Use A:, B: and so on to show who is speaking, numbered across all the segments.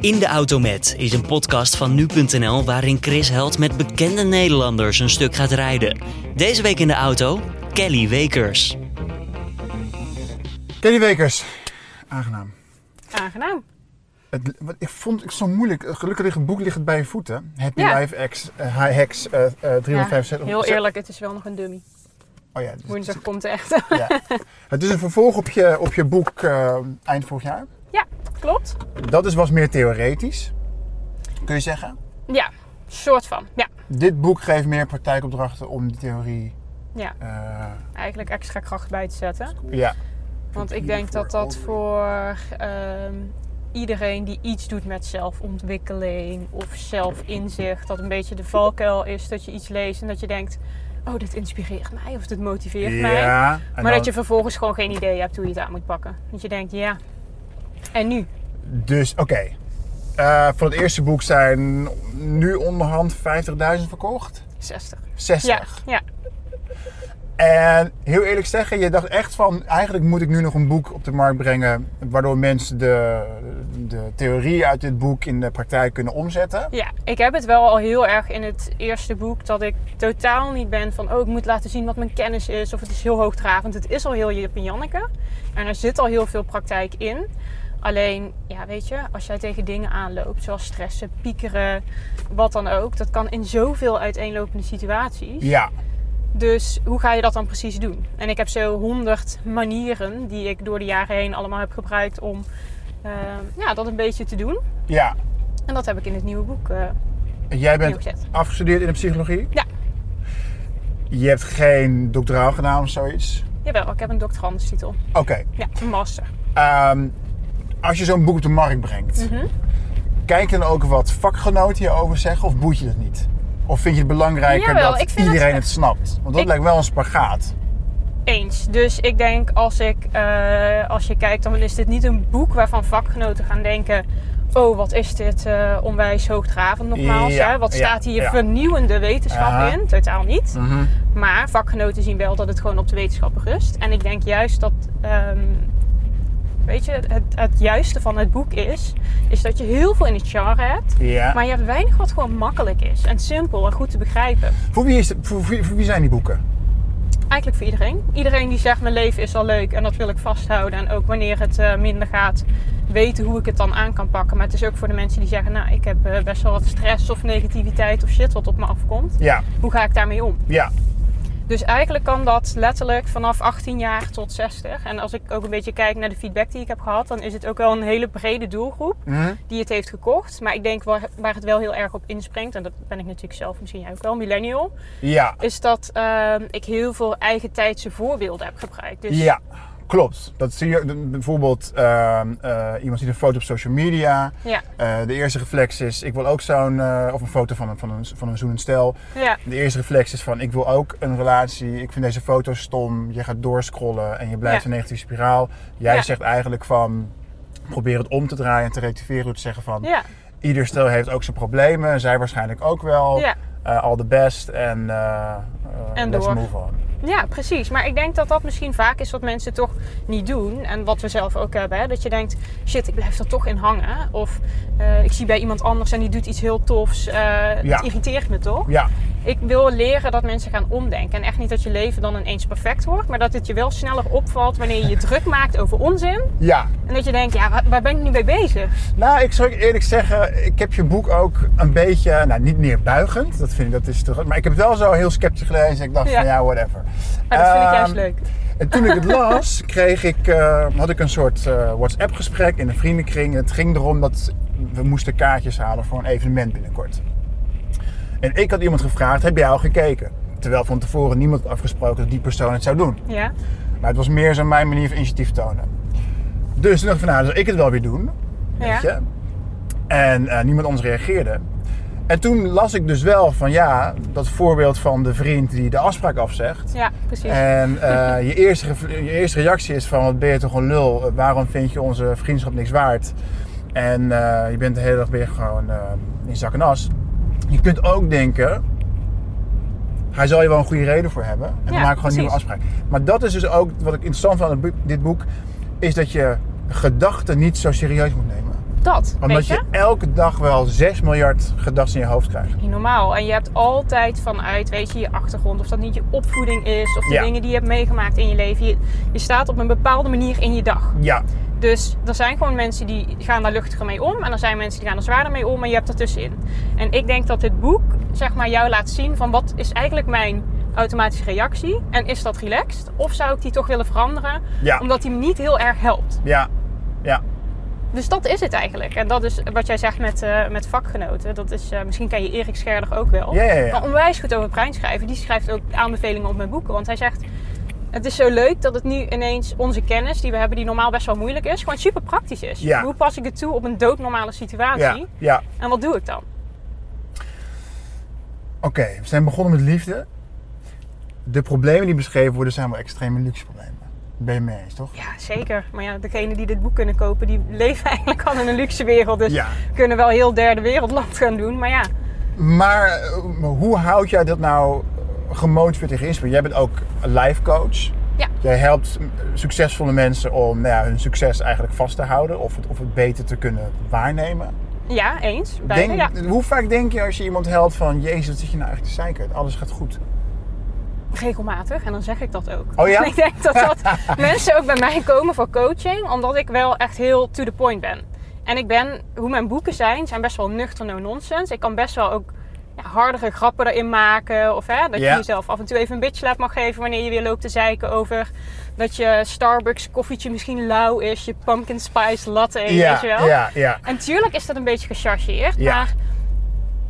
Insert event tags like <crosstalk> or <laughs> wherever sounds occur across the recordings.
A: In de Auto Met is een podcast van nu.nl waarin Chris Held met bekende Nederlanders een stuk gaat rijden. Deze week in de auto, Kelly Wekers.
B: Kenny Wekers, aangenaam.
C: Aangenaam.
B: Het, wat ik vond het zo moeilijk. Gelukkig ligt het boek ligt het bij je voeten. Happy
C: Ja.
B: Life X, eh, High Hex eh, eh, 365.
C: Heel eerlijk, het is wel nog een dummy.
B: Oh ja, dus-
C: Woensdag komt de echte.
B: ja. <laughs> Het is een vervolg op je, op je boek eh, eind vorig jaar.
C: Ja, klopt.
B: Dat is was meer theoretisch. Kun je zeggen?
C: Ja, soort van. Ja,
B: Dit boek geeft meer praktijkopdrachten om die theorie.
C: ja.
B: eh,
C: eigenlijk extra kracht bij te zetten.
B: ja.
C: Want ik denk dat dat voor ehm, iedereen die iets doet met zelfontwikkeling of zelfinzicht, dat een beetje de valkuil is dat je iets leest en dat je denkt, oh, dit inspireert mij of dit motiveert mij.
B: Ja.
C: Maar dat je vervolgens gewoon geen idee hebt hoe je het aan moet pakken. Dat je denkt, ja, en nu?
B: Dus oké. Eh, voor het eerste boek zijn nu onderhand 50.000 verkocht.
C: 60.
B: 60.
C: Ja, ja.
B: En heel eerlijk zeggen, je dacht echt van, eigenlijk moet ik nu nog een boek op de markt brengen, waardoor mensen de, de theorie uit dit boek in de praktijk kunnen omzetten.
C: Ja, ik heb het wel al heel erg in het eerste boek dat ik totaal niet ben van oh, ik moet laten zien wat mijn kennis is of het is heel hoogdravend. Het is al heel Jip en Janneke en er zit al heel veel praktijk in. Alleen, ja, weet je, als jij tegen dingen aanloopt, zoals stressen, piekeren, wat dan ook, dat kan in zoveel uiteenlopende situaties.
B: Ja,
C: Dus hoe ga je dat dan precies doen? En ik heb zo honderd manieren die ik door de jaren heen allemaal heb gebruikt om eh, ja, dat een beetje te doen.
B: ja.
C: En dat heb ik in het nieuwe boek eh
B: Jij bent afgestudeerd in de psychologie?
C: Ja.
B: Je hebt geen doctoraal gedaan of zoiets?
C: Jawel, ik heb een doctorandestitel.
B: Oké.
C: Ja, een master.
B: Ehm, als je zo'n boek op de markt brengt,
C: Mhm.
B: kijk dan ook wat vakgenoten hierover zeggen of boeit je dat niet? Of vind je het belangrijker
C: Jawel,
B: dat iedereen
C: het-
B: het, snapt? Want dat
C: Ik-
B: lijkt wel een spagaat.
C: Eens. Dus ik denk als ik, eh, als je kijkt, dan is dit niet een boek waarvan vakgenoten gaan denken. Oh, wat is dit eh, onwijs hoogdravend nogmaals.
B: Ja,
C: hè? Wat
B: ja,
C: staat hier
B: ja.
C: vernieuwende wetenschap in? Totaal niet. Maar vakgenoten zien wel dat het gewoon op de wetenschappen rust. En ik denk juist dat, ehm, weet je, het, het juiste van het boek is, is dat je heel veel in het genre hebt.
B: Ja.
C: Maar je hebt weinig wat gewoon makkelijk is en simpel en goed te begrijpen.
B: Voor, wie is het, voor, voor- voor wie zijn die boeken?
C: Eigenlijk voor iedereen. Iedereen die zegt mijn leven is al leuk en dat wil ik vasthouden. En ook wanneer het eh, minder gaat, weten hoe ik het dan aan kan pakken. Maar het is ook voor de mensen die zeggen, nou ik heb eh, best wel wat stress of negativiteit of shit wat op me afkomt.
B: Ja,
C: Hoe ga ik daarmee om?
B: ja.
C: Dus eigenlijk kan dat letterlijk vanaf 18 jaar tot 60. En als ik ook een beetje kijk naar de feedback die ik heb gehad, dan is het ook wel een hele brede doelgroep
B: Mhm.
C: die het heeft gekocht. Maar ik denk waar, waar het wel heel erg op inspringt, en dat ben ik natuurlijk zelf misschien ook wel, millennial,
B: Ja,
C: is dat ehm, ik heel veel eigen tijdse voorbeelden heb gebruikt. Dus
B: ja, klopt. Dat zie je bijvoorbeeld ehm, eh, iemand ziet een foto op social media.
C: ja,
B: Eh, de eerste reflex is, ik wil ook zo'n, eh, of een foto van een, van een, van een zoenend stel.
C: ja,
B: De eerste reflex is van, ik wil ook een relatie. Ik vind deze foto stom. Je gaat doorscrollen en je blijft
C: Ja.
B: een negatieve spiraal. Jij zegt eigenlijk van, probeer het om te draaien en te rectificeren. Door te zeggen van, ieder stel heeft ook zijn problemen. Zij waarschijnlijk ook wel. all the best en,
C: En
B: let's
C: door.
B: move on.
C: Ja, precies. Maar ik denk dat dat misschien vaak is wat mensen toch niet doen. En wat we zelf ook hebben. Hè? Dat je denkt, shit, ik blijf er toch in hangen. Of eh, ik zie bij iemand anders en die doet iets heel tofs. eh,
B: Ja.
C: Het irriteert me toch?
B: Ja,
C: Ik wil leren dat mensen gaan omdenken. En echt niet dat je leven dan ineens perfect wordt. Maar dat het je wel sneller opvalt wanneer je je druk maakt over onzin.
B: ja.
C: En dat je denkt, ja, waar, waar ben ik nu mee bezig?
B: Nou, ik zou eerlijk zeggen, ik heb je boek ook een beetje, nou niet neerbuigend, dat vind ik, dat is te, maar ik heb het wel zo heel sceptisch gelezen. Ik dacht
C: Ja.
B: van ja, whatever.
C: Maar dat vind ik
B: Ehm,
C: juist leuk.
B: En toen ik het <laughs> las, kreeg ik, eh, had ik een soort eh, WhatsApp-gesprek in een vriendenkring. Het ging erom dat we moesten kaartjes halen voor een evenement binnenkort. En ik had iemand gevraagd, heb jij al gekeken? Terwijl van tevoren niemand had afgesproken dat die persoon het zou doen.
C: Ja,
B: Maar het was meer zo mijn manier van initiatief tonen. Dus toen dacht ik van, nou, zal ik het wel weer doen. Weet je? En eh, niemand anders reageerde. En toen las ik dus wel van, ja, dat voorbeeld van de vriend die de afspraak afzegt.
C: ja, precies.
B: En <laughs> eh, je, eerste, je eerste reactie is van, wat ben je toch een lul? Waarom vind je onze vriendschap niks waard? En eh, je bent de hele dag weer gewoon in zak en as. Je kunt ook denken, hij zal je wel een goede reden voor hebben. En we maken gewoon een nieuwe afspraak. Maar dat is dus ook wat ik interessant vind aan dit boek, is dat je gedachten niet zo serieus moet nemen.
C: dat,
B: Omdat
C: weet je?
B: je elke dag wel 6 miljard gedachten in je hoofd krijgt.
C: Niet normaal. En je hebt altijd vanuit, weet je, je achtergrond, of dat niet je opvoeding is, of de
B: Ja.
C: dingen die je hebt meegemaakt in je leven. Je, je staat op een bepaalde manier in je dag.
B: Ja,
C: Dus er zijn gewoon mensen die gaan daar luchtiger mee om. En er zijn mensen die gaan er zwaarder mee om. En je hebt ertussenin. En ik denk dat dit boek, zeg maar, jou laat zien van wat is eigenlijk mijn automatische reactie. En is dat relaxed? Of zou ik die toch willen veranderen?
B: Ja.
C: Omdat die me niet heel erg helpt.
B: ja, ja.
C: Dus dat is het eigenlijk. En dat is wat jij zegt met, eh, met vakgenoten. Dat is, eh, misschien ken je Erik Scherder ook wel.
B: Ja, ja, ja.
C: Maar onwijs goed over brein schrijven. Die schrijft ook aanbevelingen op mijn boeken. Want hij zegt, het is zo leuk dat het nu ineens onze kennis die we hebben, die normaal best wel moeilijk is, gewoon super praktisch is.
B: Ja.
C: Hoe pas ik het toe op een doodnormale situatie?
B: Ja, ja.
C: En wat doe ik dan?
B: Oké, we zijn begonnen met liefde. De problemen die beschreven worden zijn wel extreme luxe problemen. Ben je mee eens, toch?
C: Ja, zeker. Maar ja, degenen die dit boek kunnen kopen, die <laughs> leven eigenlijk al in een luxe wereld. Dus
B: Ja.
C: kunnen wel heel derde wereldland gaan doen. Maar ja,
B: Maar eh, maar hoe houd jij dat nou gemotiveerd en geïnspireerd? Jij bent ook een life coach.
C: Ja.
B: Jij helpt succesvolle mensen om nou ja, hun succes eigenlijk vast te houden of het, of het beter te kunnen waarnemen.
C: ja eens. Beide,
B: Denk,
C: ja.
B: Hoe vaak denk je als je iemand helpt van Jezus, wat zit je nou eigenlijk te zeiken? Alles gaat goed.
C: regelmatig en dan zeg ik dat ook.
B: Oh ja?
C: En <laughs> ik denk dat, dat <laughs> mensen ook bij mij komen voor coaching, omdat ik wel echt heel to the point ben. En ik ben, hoe mijn boeken zijn, zijn best wel nuchter no nonsense. Ik kan best wel ook ja, hardere grappen erin maken. Of hè, dat
B: Ja.
C: je jezelf af en toe even een bitch laat mag geven wanneer je weer loopt te zeiken over dat je Starbucks koffietje misschien lauw is, je pumpkin spice latte,
B: ja,
C: weet je wel.
B: ja, ja.
C: En tuurlijk is dat een beetje gechargeerd,
B: Ja.
C: maar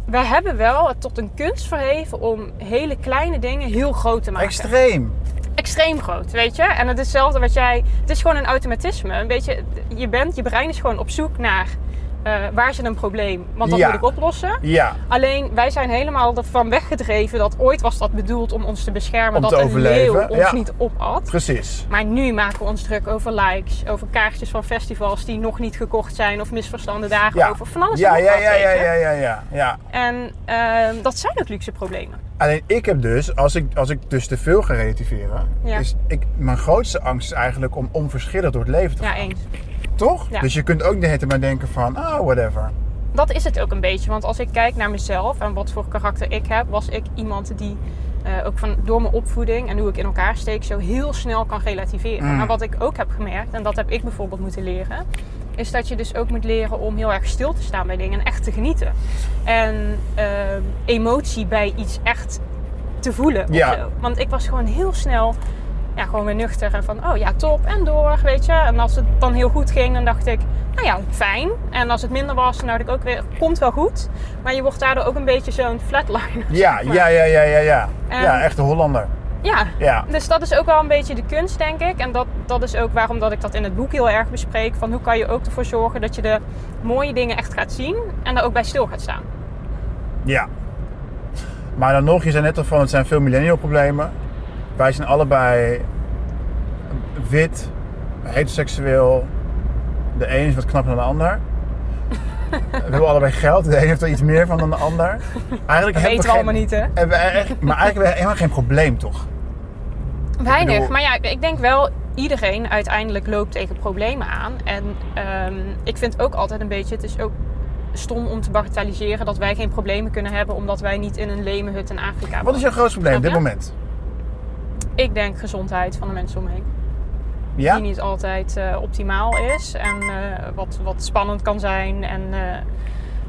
C: we hebben wel het tot een kunst verheven om hele kleine dingen heel groot te maken.
B: Extreem.
C: Extreem groot, weet je? En het is hetzelfde wat jij... Het is gewoon een automatisme. Een beetje, je bent, je brein is gewoon op zoek naar eh, waar zit een probleem. Want dat
B: Ja.
C: moet ik oplossen.
B: Ja,
C: Alleen, wij zijn helemaal ervan weggedreven dat ooit was dat bedoeld om ons te beschermen.
B: Om
C: dat
B: te
C: een
B: overleven,
C: leeuw ons
B: ja.
C: niet opat.
B: precies.
C: Maar nu maken we ons druk over likes, over kaartjes van festivals die nog niet gekocht zijn, of misverstande dagen,
B: Ja.
C: over van alles
B: Ja, ja, ja, ja, ja, ja, ja, ja.
C: En ehm, dat zijn ook luxe problemen.
B: Alleen ik heb dus, als ik, als ik dus te veel ga relativeren,
C: Ja.
B: is ik, mijn grootste angst is eigenlijk om onverschillig door het leven te
C: Ja,
B: gaan.
C: eens.
B: Toch?
C: Ja.
B: Dus je kunt ook de hele tijd maar denken van, ah, whatever.
C: Dat is het ook een beetje. Want als ik kijk naar mezelf en wat voor karakter ik heb, was ik iemand die eh, ook van, door mijn opvoeding en hoe ik in elkaar steek, zo heel snel kan relativeren.
B: Mm.
C: Maar wat ik ook heb gemerkt, en dat heb ik bijvoorbeeld moeten leren, is dat je dus ook moet leren om heel erg stil te staan bij dingen en echt te genieten. En eh, emotie bij iets echt te voelen.
B: Ja.
C: Want ik was gewoon heel snel ja, gewoon weer nuchter en van, oh ja, top en door, weet je. En als het dan heel goed ging, dan dacht ik, nou ja, fijn. En als het minder was, dan dacht ik ook weer, komt wel goed. Maar je wordt daardoor ook een beetje zo'n flatliner.
B: Ja,
C: zeg maar.
B: ja, ja, ja, ja, ja.
C: En-
B: ja, echte Hollander.
C: Ja,
B: Ja.
C: dus dat is ook wel een beetje de kunst, denk ik. En dat, dat is ook waarom dat ik dat in het boek heel erg bespreek. Van hoe kan je ook ervoor zorgen dat je de mooie dingen echt gaat zien en daar ook bij stil gaat staan.
B: Ja. Maar dan nog, je zei net al van, het zijn veel millennial problemen. Wij zijn allebei wit, heteroseksueel. De een is wat knapper dan de ander. We hebben allebei geld. De een heeft er iets meer van dan de ander. Eigenlijk
C: Dat
B: hebben
C: weten we
B: geen-
C: allemaal niet, hè?
B: hebben we echt- maar eigenlijk hebben we helemaal geen probleem, toch?
C: Weinig,
B: bedoel-
C: maar ja, ik denk wel iedereen uiteindelijk loopt tegen problemen aan. En ehm, ik vind ook altijd een beetje, het is ook stom om te bagatelliseren dat wij geen problemen kunnen hebben omdat wij niet in een lemenhut in Afrika
B: Wat is jouw grootste probleem op dit moment?
C: Ik denk gezondheid van de mensen om me heen.
B: Ja?
C: Die niet altijd eh, optimaal is en eh, wat, wat spannend kan zijn en eh,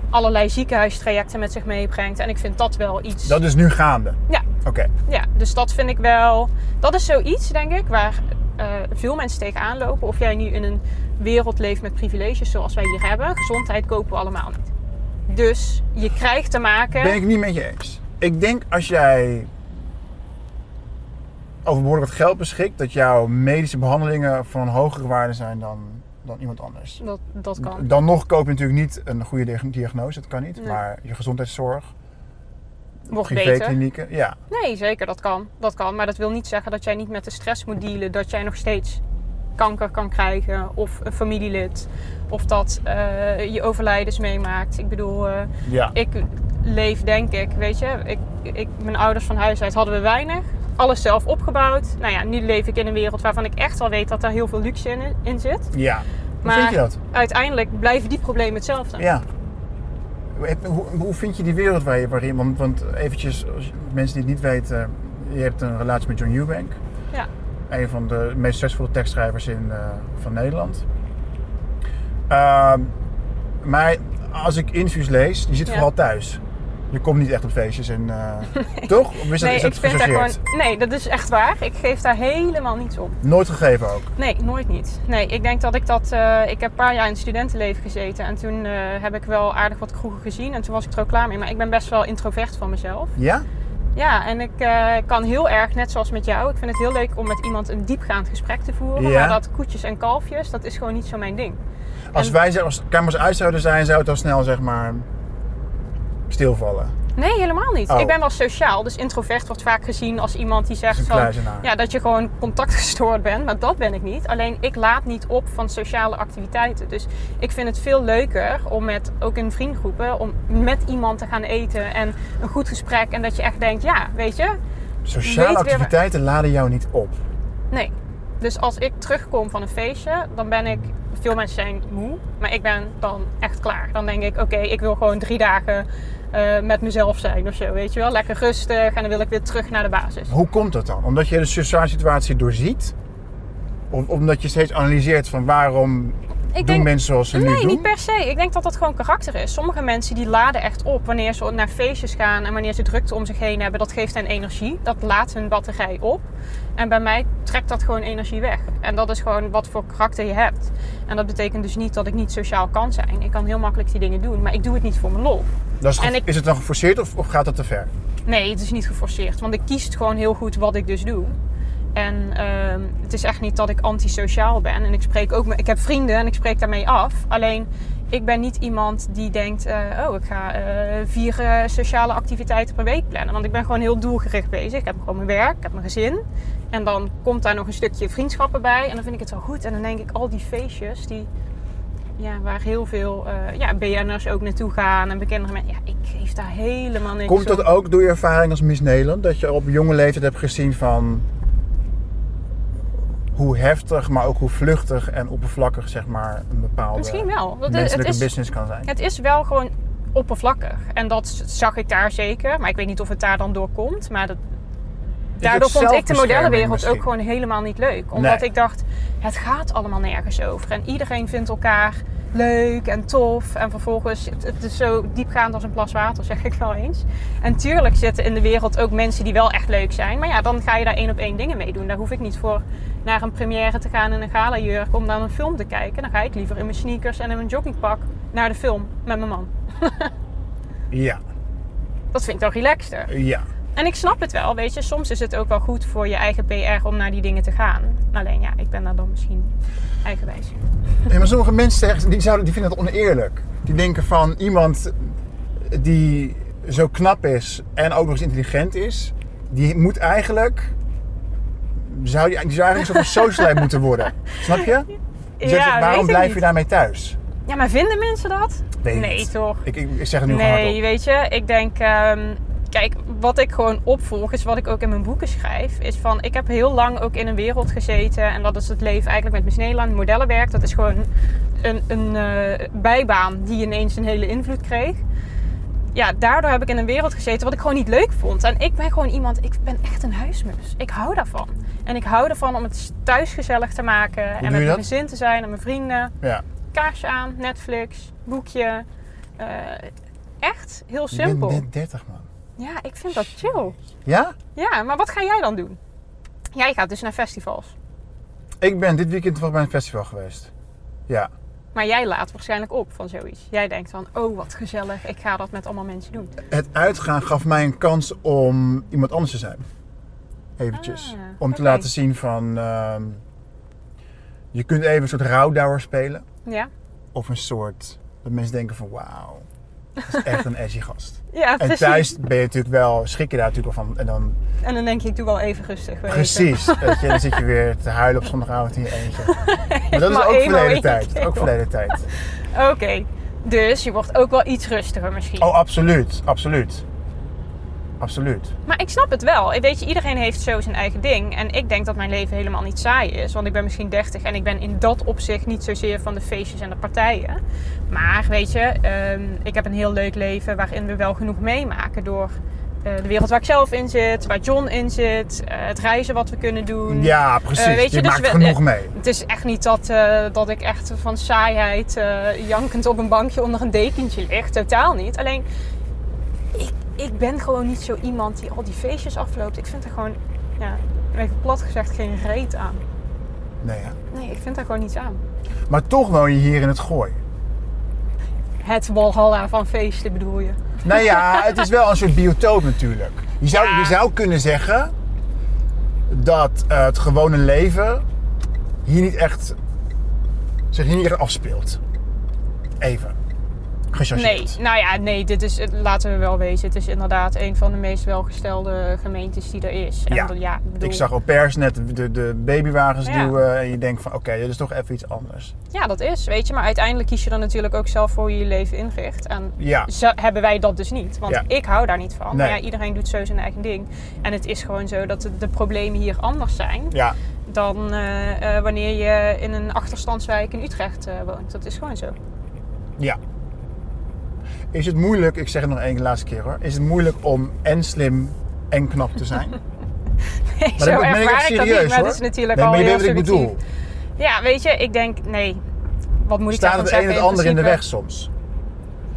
C: allerlei ziekenhuistrajecten met zich meebrengt. En ik vind dat wel iets...
B: Dat is nu gaande.
C: Ja,
B: Oké.
C: Ja, dus dat vind ik wel. Dat is zoiets, denk ik, waar veel mensen tegenaan lopen. Of jij nu in een wereld leeft met privileges zoals wij hier hebben. Gezondheid kopen we allemaal niet. Dus je krijgt te maken.
B: Ben ik niet met je eens. Ik denk als jij over behoorlijk wat geld beschikt, dat jouw medische behandelingen van een hogere waarde zijn dan, dan iemand anders.
C: Dat, dat kan.
B: Dan nog koop je natuurlijk niet een goede diag- diagnose, dat kan niet.
C: Nee.
B: Maar je gezondheidszorg,
C: Wordt beter.
B: ja.
C: Nee, zeker, dat kan. dat kan. Maar dat wil niet zeggen dat jij niet met de stress moet dealen. Dat jij nog steeds kanker kan krijgen. Of een familielid. Of dat eh, je overlijdens meemaakt. Ik bedoel, eh,
B: ja.
C: ik leef denk ik, weet je, ik, ik, mijn ouders van huis uit hadden we weinig. Alles zelf opgebouwd. Nou ja, nu leef ik in een wereld waarvan ik echt wel weet dat daar heel veel luxe in, in zit.
B: Ja, Hoe vind je dat?
C: uiteindelijk blijven die problemen hetzelfde.
B: Ja. Hoe, hoe vind je die wereld waar je, waarin... Want, want eventjes, als mensen die het niet weten... Je hebt een relatie met John Eubank.
C: Ja.
B: Een van de meest succesvolle tekstschrijvers in, uh, van Nederland. Uh, maar als ik interviews lees, je zit
C: Ja.
B: vooral thuis. Je komt niet echt op feestjes en... Uh, <laughs> Toch? Of is dat,
C: nee,
B: is dat
C: ik vind daar gewoon, nee, dat is echt waar. Ik geef daar helemaal niets om.
B: Nooit gegeven ook.
C: Nee, nooit niet. Nee, ik denk dat ik dat... eh, ik heb een paar jaar in het studentenleven gezeten. En toen eh, heb ik wel aardig wat kroegen gezien. En toen was ik er ook klaar mee. Maar ik ben best wel introvert van mezelf.
B: Ja?
C: Ja, en ik eh, kan heel erg, net zoals met jou... Ik vind het heel leuk om met iemand een diepgaand gesprek te voeren.
B: Ja.
C: Maar dat koetjes en kalfjes, dat is gewoon niet zo mijn ding.
B: Als
C: En-
B: wij als kamers uit zouden zijn, zou het al snel zeg maar stilvallen.
C: Nee, helemaal niet.
B: Oh.
C: Ik ben wel sociaal. Dus introvert wordt vaak gezien als iemand die zegt van... Ja, dat je gewoon contactgestoord bent. Maar dat ben ik niet. Alleen ik laat niet op van sociale activiteiten. Dus ik vind het veel leuker om met, ook in vriendengroepen, om met iemand te gaan eten. En een goed gesprek. En dat je echt denkt, ja, weet je,
B: Sociale
C: weet weer-
B: activiteiten laden jou niet op.
C: nee. Dus als ik terugkom van een feestje, dan ben ik... Veel mensen zijn moe, maar ik ben dan echt klaar. Dan denk ik, oké, ik wil gewoon drie dagen eh, met mezelf zijn of zo, weet je wel. Lekker rustig en dan wil ik weer terug naar de basis.
B: Hoe komt dat dan? Omdat je de situatie doorziet? Of omdat je steeds analyseert van waarom
C: Ik
B: doen
C: denk-
B: mensen zoals ze nu
C: Nee,
B: doen?
C: niet per se. Ik denk dat dat gewoon karakter is. Sommige mensen die laden echt op wanneer ze naar feestjes gaan en wanneer ze drukte om zich heen hebben. Dat geeft hen energie. Dat laat hun batterij op. En bij mij trekt dat gewoon energie weg. En dat is gewoon wat voor karakter je hebt. En dat betekent dus niet dat ik niet sociaal kan zijn. Ik kan heel makkelijk die dingen doen, maar ik doe het niet voor mijn lol.
B: Dat is,
C: en ik-
B: is het dan geforceerd of, of gaat dat te ver?
C: Nee, het is niet geforceerd. Want ik kies gewoon heel goed wat ik dus doe. En ehm, het is echt niet dat ik antisociaal ben. En ik spreek ook ik heb vrienden en ik spreek daarmee af. Alleen ik ben niet iemand die denkt: eh, oh, ik ga eh, vier eh, sociale activiteiten per week plannen. Want ik ben gewoon heel doelgericht bezig. Ik heb gewoon mijn werk, ik heb mijn gezin. En dan komt daar nog een stukje vriendschappen bij. En dan vind ik het wel goed. En dan denk ik: al die feestjes die. Ja, waar heel veel ja, BN'ers ook naartoe gaan en bekende mensen. Ja, ik geef daar helemaal niks
B: Komt dat
C: om.
B: ook door je ervaring als Miss Nederland? Dat je op jonge leeftijd hebt gezien van hoe heftig, maar ook hoe vluchtig en oppervlakkig zeg maar een bepaalde
C: Misschien wel. Dat
B: menselijke
C: is,
B: business kan zijn.
C: het is wel gewoon oppervlakkig. En dat zag ik daar zeker. Maar ik weet niet of het daar dan door komt. Maar dat, daardoor vond ik de modellenwereld
B: misschien?
C: ook gewoon helemaal niet leuk. Omdat
B: Nee.
C: ik dacht, het gaat allemaal nergens over. En iedereen vindt elkaar leuk en tof. En vervolgens, het, is zo diepgaand als een plas water, zeg ik wel eens. En tuurlijk zitten in de wereld ook mensen die wel echt leuk zijn. Maar ja, dan ga je daar één op één dingen mee doen. Daar hoef ik niet voor naar een première te gaan in een galajurk om naar een film te kijken. Dan ga ik liever in mijn sneakers en in mijn joggingpak naar de film met mijn man. <laughs>
B: Ja,
C: Dat vind ik dan relaxter.
B: ja.
C: En ik snap het wel, weet je. Soms is het ook wel goed voor je eigen PR om naar die dingen te gaan. Alleen ja, ik ben daar dan misschien eigenwijs.
B: Nee, maar sommige mensen zeggen, die, zouden, die vinden het oneerlijk. Die denken van iemand die zo knap is en ook nog eens intelligent is, die moet eigenlijk. Zou die, die zou eigenlijk van socialite <laughs> moeten worden. Snap je?
C: Weet
B: waarom blijf
C: niet.
B: je daarmee thuis?
C: Ja, maar vinden mensen dat? Nee, toch?
B: Ik, ik, zeg het nu gewoon
C: Nee,
B: hardop.
C: weet je, ik denk, ehm, kijk, wat ik gewoon opvolg, is wat ik ook in mijn boeken schrijf, is van, ik heb heel lang ook in een wereld gezeten en dat is het leven eigenlijk met Miss Nederland, modellenwerk, dat is gewoon een, een eh, bijbaan die ineens een hele invloed kreeg. Ja, daardoor heb ik in een wereld gezeten wat ik gewoon niet leuk vond. En ik ben gewoon iemand, ik ben echt een huismus. Ik hou daarvan. En ik hou ervan om het thuis gezellig te maken en met mijn gezin te zijn en mijn vrienden
B: Ja.
C: kaarsje aan, Netflix, boekje. Eh, echt heel simpel.
B: net 30 man.
C: Ja, ik vind dat chill.
B: Ja?
C: Ja, maar wat ga jij dan doen? Jij gaat dus naar festivals.
B: Ik ben dit weekend toevallig bij een festival geweest. Ja.
C: Maar jij laat waarschijnlijk op van zoiets. Jij denkt van, oh wat gezellig, ik ga dat met allemaal mensen doen.
B: Het uitgaan gaf mij een kans om iemand anders te zijn. Eventjes.
C: Ah,
B: om te laten zien van... ehm, je kunt even een soort rouwdouwer spelen.
C: Ja?
B: Of een soort... Dat mensen denken van wauw. Is echt een edgy gast.
C: Ja,
B: En
C: precies.
B: thuis ben je natuurlijk wel... Schrik je daar natuurlijk wel van. En dan...
C: En dan denk je, ik doe wel even rustig.
B: Precies. Weet je, dan zit je weer te huilen op zondagavond in je eentje. <laughs> Maar dat is
C: Maar
B: ook verleden tijd. Ook verleden tijd.
C: Oké, dus je wordt ook wel iets rustiger misschien.
B: Oh, absoluut. Absoluut. Absoluut.
C: Maar ik snap het wel. Ik Weet je, iedereen heeft zo zijn eigen ding. En ik denk dat mijn leven helemaal niet saai is. Want ik ben misschien 30 en ik ben in dat opzicht niet zozeer van de feestjes en de partijen. Maar weet je, ehm, ik heb een heel leuk leven waarin we wel genoeg meemaken door eh, de wereld waar ik zelf in zit, waar John in zit, eh, het reizen wat we kunnen doen.
B: Ja, precies.
C: Eh, weet
B: je,
C: je, dus
B: maakt
C: we-
B: genoeg mee.
C: Het is echt niet dat, dat ik echt van saaiheid jankend op een bankje onder een dekentje lig. Totaal niet. Alleen, ik, ik ben gewoon niet zo iemand die al die feestjes afloopt. Ik vind er gewoon, ja, even plat gezegd, geen reet aan.
B: Nee.
C: Nee, ik vind daar gewoon niets aan.
B: Maar toch woon je hier in het gooi.
C: Het walhalla van feesten bedoel je?
B: Nou ja, het is wel een soort biotoop natuurlijk. Je zou,
C: Ja.
B: je zou kunnen zeggen dat eh, het gewone leven hier niet echt, zich hier niet echt afspeelt. Even.
C: Nee, nou ja, nee, dit is, laten we wel wezen. Het is inderdaad een van de meest welgestelde gemeentes die er is. En
B: Ja.
C: ik bedoel,
B: Ik zag au pairs net de, de babywagens
C: Ja.
B: duwen en je denkt van oké, dit is toch even iets anders.
C: Ja, dat is, weet je. Maar uiteindelijk kies je er natuurlijk ook zelf voor hoe je je leven inricht. En
B: Ja,
C: zo hebben wij dat dus niet. Want ik hou daar niet van.
B: Nee.
C: Maar ja, iedereen doet zo zijn eigen ding. En het is gewoon zo dat de, de problemen hier anders zijn
B: ja.
C: dan eh, eh, wanneer je in een achterstandswijk in Utrecht eh, woont. Dat is gewoon zo.
B: Ja. Is het moeilijk, ik zeg het nog één laatste keer hoor, is het moeilijk om en slim en knap te zijn?
C: Nee, <laughs>
B: Maar
C: zo
B: dat ben ik
C: ervaar
B: echt
C: ik dat
B: serieus
C: niet. Maar
B: hoor.
C: het is natuurlijk
B: nee,
C: al
B: maar je
C: heel
B: weet wat ik bedoel.
C: Ja, weet je, ik denk, nee. Wat moet ik
B: Staat
C: daarvan
B: het een en
C: zeggen?
B: het ander in de weg soms?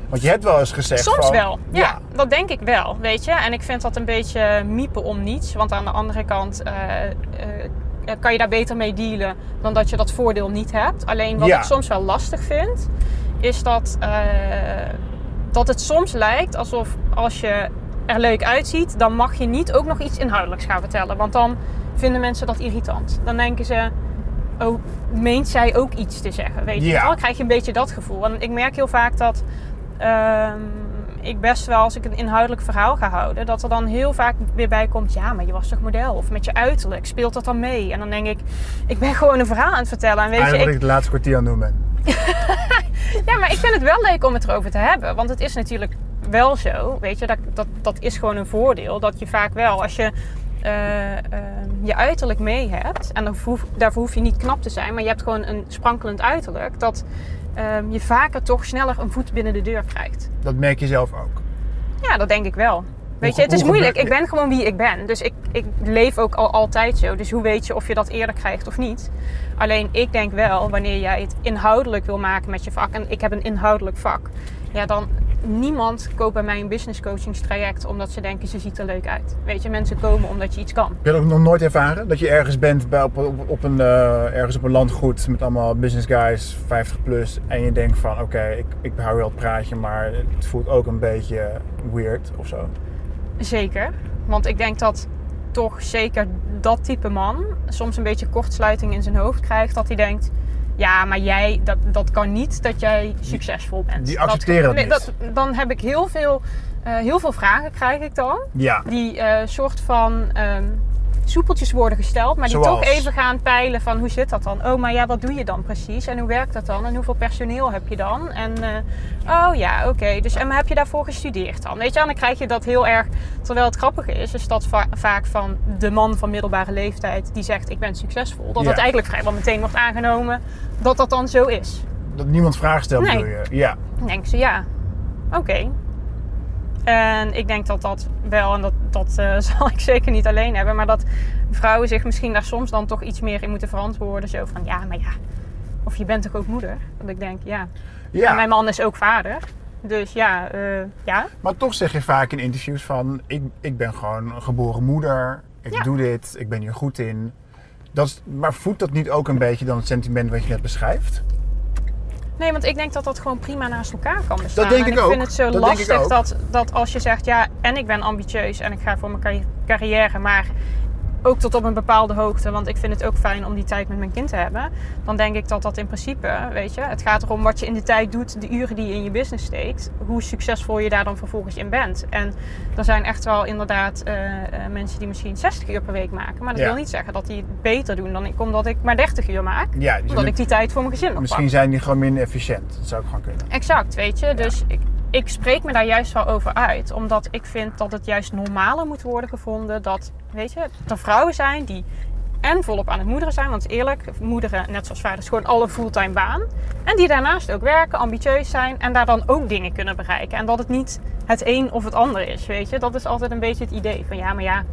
B: Want je hebt wel eens gezegd
C: Soms
B: van,
C: wel, ja, Dat denk ik wel, weet je. En ik vind dat een beetje miepen om niets. Want aan de andere kant eh, eh, kan je daar beter mee dealen dan dat je dat voordeel niet hebt. Alleen wat
B: Ja.
C: ik soms wel lastig vind, is dat, eh, dat het soms lijkt alsof als je er leuk uitziet, dan mag je niet ook nog iets inhoudelijks gaan vertellen. Want dan vinden mensen dat irritant. Dan denken ze, oh, meent zij ook iets te zeggen? Weet je
B: Ja.
C: wel? Dan krijg je een beetje dat gevoel. En ik merk heel vaak dat ehm, ik best wel, als ik een inhoudelijk verhaal ga houden, dat er dan heel vaak weer bij komt, ja, maar je was toch model? Of met je uiterlijk, speelt dat dan mee? En dan denk ik, ik ben <laughs> gewoon een verhaal aan het vertellen. En weet je,
B: Eigenlijk
C: ik,
B: het laatste kwartier aan het doen ben. <laughs>
C: ja, maar ik vind het wel leuk om het erover te hebben. Want het is natuurlijk wel zo, weet je, dat, dat, dat is gewoon een voordeel. Dat je vaak wel, als je eh, eh, je uiterlijk mee hebt, en daarvoor hoef, daarvoor hoef je niet knap te zijn, maar je hebt gewoon een sprankelend uiterlijk, dat ehm, je vaker toch sneller een voet binnen de deur krijgt.
B: Dat merk je zelf ook.
C: Ja, dat denk ik wel. Weet je, het is moeilijk. Ik ben gewoon wie ik ben. Dus ik, ik leef ook al altijd zo. Dus hoe weet je of je dat eerder krijgt of niet? Alleen ik denk wel, wanneer jij het inhoudelijk wil maken met je vak. En ik heb een inhoudelijk vak. Ja, dan niemand koopt bij mij een business coachingstraject omdat ze denken ze ziet er leuk uit. Weet je, mensen komen omdat je iets kan.
B: Heb je dat ook nog nooit ervaren? Dat je ergens bent bij, op, op, op een, eh, ergens op een landgoed met allemaal business guys, 50 plus. En je denkt van oké, ik, ik hou wel het praatje, maar het voelt ook een beetje weird of zo.
C: Zeker. Want ik denk dat toch zeker dat type man soms een beetje kortsluiting in zijn hoofd krijgt. Dat hij denkt, ja, maar jij, dat, dat kan niet dat jij succesvol bent.
B: die accepteren dat
C: nee,
B: niet.
C: dan heb ik heel veel, eh, heel veel vragen krijg ik dan.
B: Ja,
C: Die eh soort van ehm, soepeltjes worden gesteld. Maar die
B: Zoals?
C: toch even gaan peilen van hoe zit dat dan? Oh, maar ja, wat doe je dan precies? En hoe werkt dat dan? En hoeveel personeel heb je dan? En eh, oh ja, oké. Dus en heb je daarvoor gestudeerd dan? Weet je, en dan krijg je dat heel erg. Terwijl het grappige is, is dat va- vaak van de man van middelbare leeftijd die zegt ik ben succesvol. Dat
B: Ja.
C: dat eigenlijk vrijwel meteen wordt aangenomen dat dat dan zo is.
B: dat niemand vragen stelt
C: Nee.
B: bedoel je. Ja,
C: Dan denken ze ja, oké. En ik denk dat dat wel, en dat, dat eh, <laughs> zal ik zeker niet alleen hebben, maar dat vrouwen zich misschien daar soms dan toch iets meer in moeten verantwoorden. Zo van ja, maar ja, of je bent toch ook moeder? Dat ik denk ja. En mijn man is ook vader. Dus ja, eh, ja.
B: maar toch zeg je vaak in interviews van ik, ik ben gewoon een geboren moeder, ik
C: Ja.
B: doe dit, ik ben hier goed in. Dat is, maar voedt dat niet ook een beetje dan het sentiment wat je net beschrijft?
C: Nee, want ik denk dat dat gewoon prima naast elkaar kan bestaan.
B: denk
C: en
B: ik
C: ik
B: ook.
C: vind het zo
B: Dat denk ik
C: lastig dat, dat als je zegt, ja, en ik ben ambitieus en ik ga voor mijn carri- carrière, maar ook tot op een bepaalde hoogte, want ik vind het ook fijn om die tijd met mijn kind te hebben. Dan denk ik dat dat in principe, weet je, het gaat erom wat je in de tijd doet, de uren die je in je business steekt, hoe succesvol je daar dan vervolgens in bent. En er zijn echt wel inderdaad eh, eh, mensen die misschien 60 uur per week maken, maar dat
B: Ja.
C: wil niet zeggen dat die het beter doen dan ik, omdat ik maar 30 uur maak.
B: Ja, die
C: Omdat ik die tijd voor mijn gezin nog pak.
B: misschien zijn die gewoon minder efficiënt. Dat zou ook gewoon kunnen.
C: Exact, weet je. Dus ik, ik spreek me daar juist wel over uit. Omdat ik vind dat het juist normaler moet worden gevonden. Dat, weet je, er vrouwen zijn die en volop aan het moederen zijn. Want eerlijk, moederen, net zoals vaders, gewoon alle fulltime baan. En die daarnaast ook werken, ambitieus zijn en daar dan ook dingen kunnen bereiken. En dat het niet het een of het ander is, weet je. Dat is altijd een beetje het idee van ja, maar ja,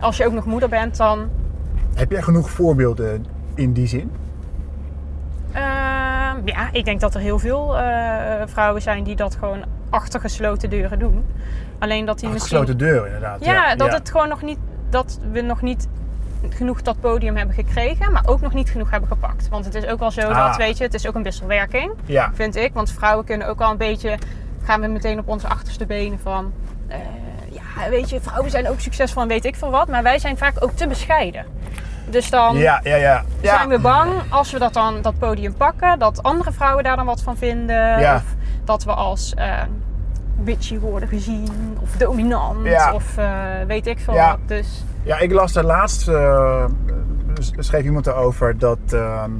C: als je ook nog moeder bent, dan...
B: Heb jij genoeg voorbeelden in die zin?
C: Ehm, ja, ik denk dat er heel veel eh, vrouwen zijn die dat gewoon achter gesloten deuren doen. Alleen dat die
B: Achter
C: misschien...
B: gesloten deuren inderdaad.
C: Ja, dat het gewoon nog niet... Dat we nog niet genoeg dat podium hebben gekregen, maar ook nog niet genoeg hebben gepakt. Want het is ook wel zo
B: Ah.
C: dat, weet je, het is ook een wisselwerking,
B: Ja,
C: vind ik. Want vrouwen kunnen ook al een beetje, gaan we meteen op onze achterste benen van, eh, ja, weet je, vrouwen zijn ook succesvol en weet ik veel wat, maar wij zijn vaak ook te bescheiden. Dus dan
B: ja, ja. ja. ja.
C: zijn we bang als we dat dan dat podium pakken, dat andere vrouwen daar dan wat van vinden,
B: Ja.
C: of dat we als eh bitchy worden gezien, of dominant,
B: Ja.
C: of eh, weet ik veel
B: Ja.
C: wat. Dus
B: Ja, ik las daar laatst, eh, schreef iemand erover dat ehm,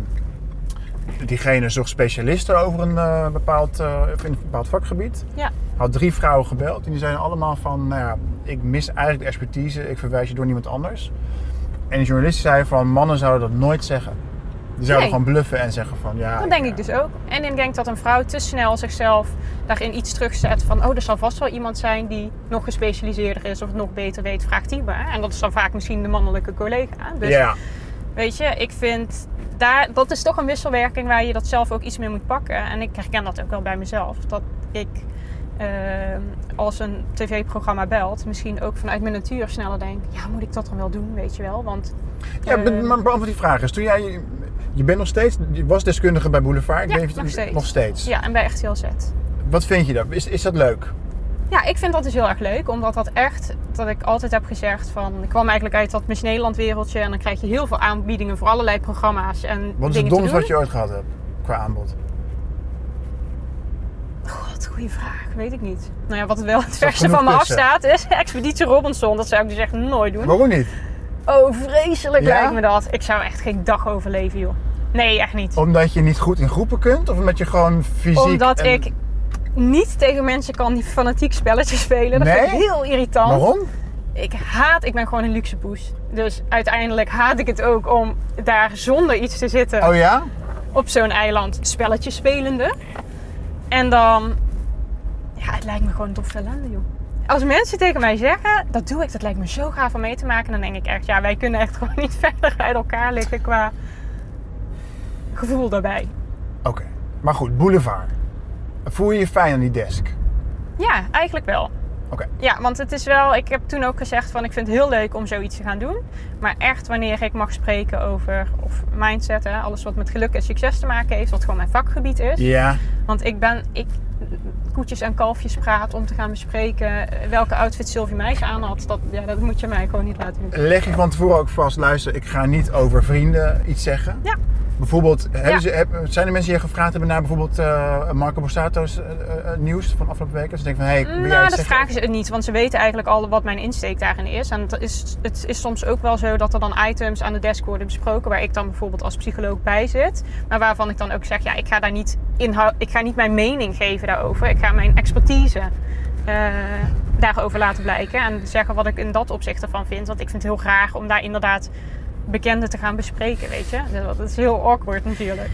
B: diegene zocht specialisten over een, bepaald, eh, in een bepaald vakgebied.
C: Ja.
B: Had drie vrouwen gebeld en die zeiden allemaal van, nou ja, ik mis eigenlijk de expertise, ik verwijs je door niemand anders. En de journalist zei van, mannen zouden dat nooit zeggen. Die zouden
C: Nee.
B: gewoon bluffen en zeggen van, ja...
C: Dat denk ik dus ook. En ik denk dat een vrouw te snel zichzelf daarin iets terugzet van... oh, er zal vast wel iemand zijn die nog gespecialiseerder is of het nog beter weet, vraagt die maar. En dat is dan vaak misschien de mannelijke collega. Dus
B: Ja,
C: weet je, ik vind... Daar, dat is toch een wisselwerking waar je dat zelf ook iets meer moet pakken. En ik herken dat ook wel bij mezelf. Dat ik eh, als een tv-programma belt, misschien ook vanuit mijn natuur sneller denk... ja, moet ik dat dan wel doen, weet je wel? Want
B: ja
C: eh,
B: be- maar beantwoord die vraag eens. Toen jij, je bent nog steeds, je was deskundige bij Boulevard. Ik
C: Ja,
B: weet
C: nog steeds.
B: Nog steeds.
C: ja, en bij echt heel zet.
B: Wat vind je daar? Is, is dat leuk?
C: Ja, ik vind dat dus heel erg leuk. Omdat dat echt, dat ik altijd heb gezegd van... Ik kwam eigenlijk uit dat Miss Nederland wereldje. En dan krijg je heel veel aanbiedingen voor allerlei programma's en
B: Wat is het
C: doen.
B: wat je ooit gehad hebt qua aanbod?
C: Goede vraag. Weet ik niet. Nou ja, wat wel het verste van me afstaat is <laughs> Expeditie Robinson. Dat zou ik dus echt nooit doen.
B: Waarom niet?
C: Oh, vreselijk
B: Ja?
C: lijkt me dat. Ik zou echt geen dag overleven, joh. Nee, echt niet.
B: Omdat je niet goed in groepen kunt? Of omdat je gewoon fysiek...
C: Omdat
B: en-
C: ik niet tegen mensen kan die fanatiek spelletjes spelen. Dat vind ik heel irritant.
B: Waarom?
C: ik haat, ik ben gewoon een luxe poes. Dus uiteindelijk haat ik het ook om daar zonder iets te zitten
B: Oh ja?
C: op zo'n eiland spelletjes spelende. En dan, ja, het lijkt me gewoon tof ellende, joh. Als mensen tegen mij zeggen, dat doe ik, dat lijkt me zo gaaf om mee te maken, dan denk ik echt, ja, wij kunnen echt <laughs> gewoon niet verder uit elkaar liggen qua gevoel daarbij.
B: Oké. Maar goed, boulevard. Voel je je fijn aan die desk?
C: Ja, eigenlijk wel.
B: Oké.
C: Ja, want het is wel, ik heb toen ook gezegd van ik vind het heel leuk om zoiets te gaan doen. Maar echt wanneer ik mag spreken over of mindset, hè, alles wat met geluk en succes te maken heeft, wat gewoon mijn vakgebied is.
B: Ja.
C: Want ik ben, ik koetjes en kalfjes praat om te gaan bespreken eh, welke outfit Sylvie Meijs aan had. Dat, ja, dat moet je mij gewoon niet laten doen.
B: Leg je van tevoren ook vast, luister, ik ga niet over vrienden iets zeggen.
C: Ja.
B: Bijvoorbeeld, hebben
C: Ja.
B: ze, heb- zijn er mensen die je gevraagd hebben naar bijvoorbeeld eh, Marco Borsato's eh, eh, nieuws van afgelopen weken? Ze denken van, hé, hey, jij
C: Nou, dat
B: zeggen?
C: vragen ze het niet, want ze weten eigenlijk al wat mijn insteek daarin is. En het is, het is soms ook wel zo dat er dan items aan de desk worden besproken waar ik dan bijvoorbeeld als psycholoog bij zit. Maar waarvan ik dan ook zeg, ja, ik ga daar niet inhoud, ik ga niet mijn mening geven daarover. Ik ga mijn expertise daarover laten blijken en zeggen wat ik in dat opzicht ervan vind. Want ik vind het heel graag om daar inderdaad bekenden te gaan bespreken, weet je. Dat is heel awkward natuurlijk.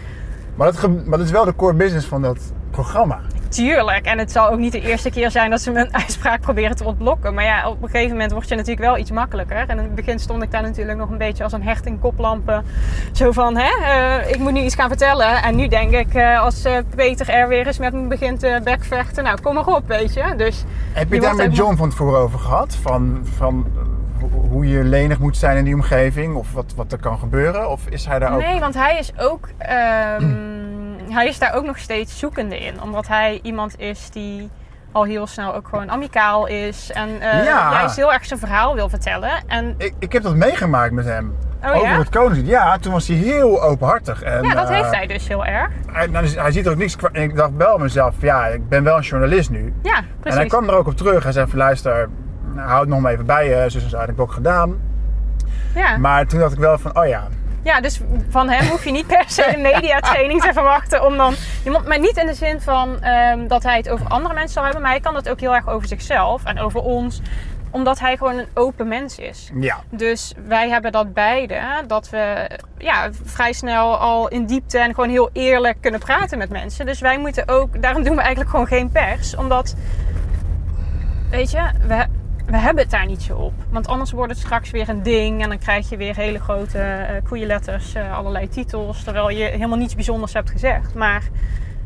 B: Maar, dat, maar dat is wel de core business van dat programma.
C: Tuurlijk. En het zal ook niet de eerste keer zijn dat ze mijn <laughs> uitspraak proberen te ontblokken. Maar ja, op een gegeven moment wordt je natuurlijk wel iets makkelijker. En in het begin stond ik daar natuurlijk nog een beetje als een hert in koplampen. Zo van, hè, eh, ik moet nu iets gaan vertellen. En nu denk ik, eh, als eh, Peter er weer eens met me begint te bekvechten. Nou, kom maar op, weet je. Dus
B: Heb je
C: Je
B: daar met John van tevoren over gehad? Van, van hoe je lenig moet zijn in die omgeving? Of wat, wat er kan gebeuren? Of is hij daar ook...
C: Nee, want hij is ook. ehm, <clears throat> hij is daar ook nog steeds zoekende in. Omdat hij iemand is die al heel snel ook gewoon amicaal is. En eh
B: Ja.
C: juist heel erg zijn verhaal wil vertellen. En
B: Ik, ik heb dat meegemaakt met hem.
C: Oh,
B: Over
C: ja?
B: het Koningslied. Ja, toen was hij heel openhartig. En,
C: ja, dat
B: eh,
C: heeft hij dus heel erg.
B: Hij, nou, dus hij ziet er ook niks kwa- En ik dacht wel mezelf, ja, ik ben wel een journalist nu.
C: Ja,
B: En
C: precies.
B: hij kwam er ook op terug. Hij zei van, luister, nou, houd het nog maar even bij je. Zus en zo, heb ik ook gedaan.
C: ja.
B: Maar toen dacht ik wel van, oh ja,
C: Ja, dus van hem hoef je niet per se een mediatraining te verwachten om dan maar niet in de zin van ehm, dat hij het over andere mensen zal hebben, maar hij kan het ook heel erg over zichzelf en over ons, omdat hij gewoon een open mens is.
B: Ja.
C: Dus wij hebben dat beide, dat we ja, vrij snel al in diepte en gewoon heel eerlijk kunnen praten met mensen. Dus wij moeten ook, daarom doen we eigenlijk gewoon geen pers, omdat, weet je, we, we hebben het daar niet zo op. Want anders wordt het straks weer een ding en dan krijg je weer hele grote uh, koeienletters, uh, allerlei titels, terwijl je helemaal niets bijzonders hebt gezegd. Maar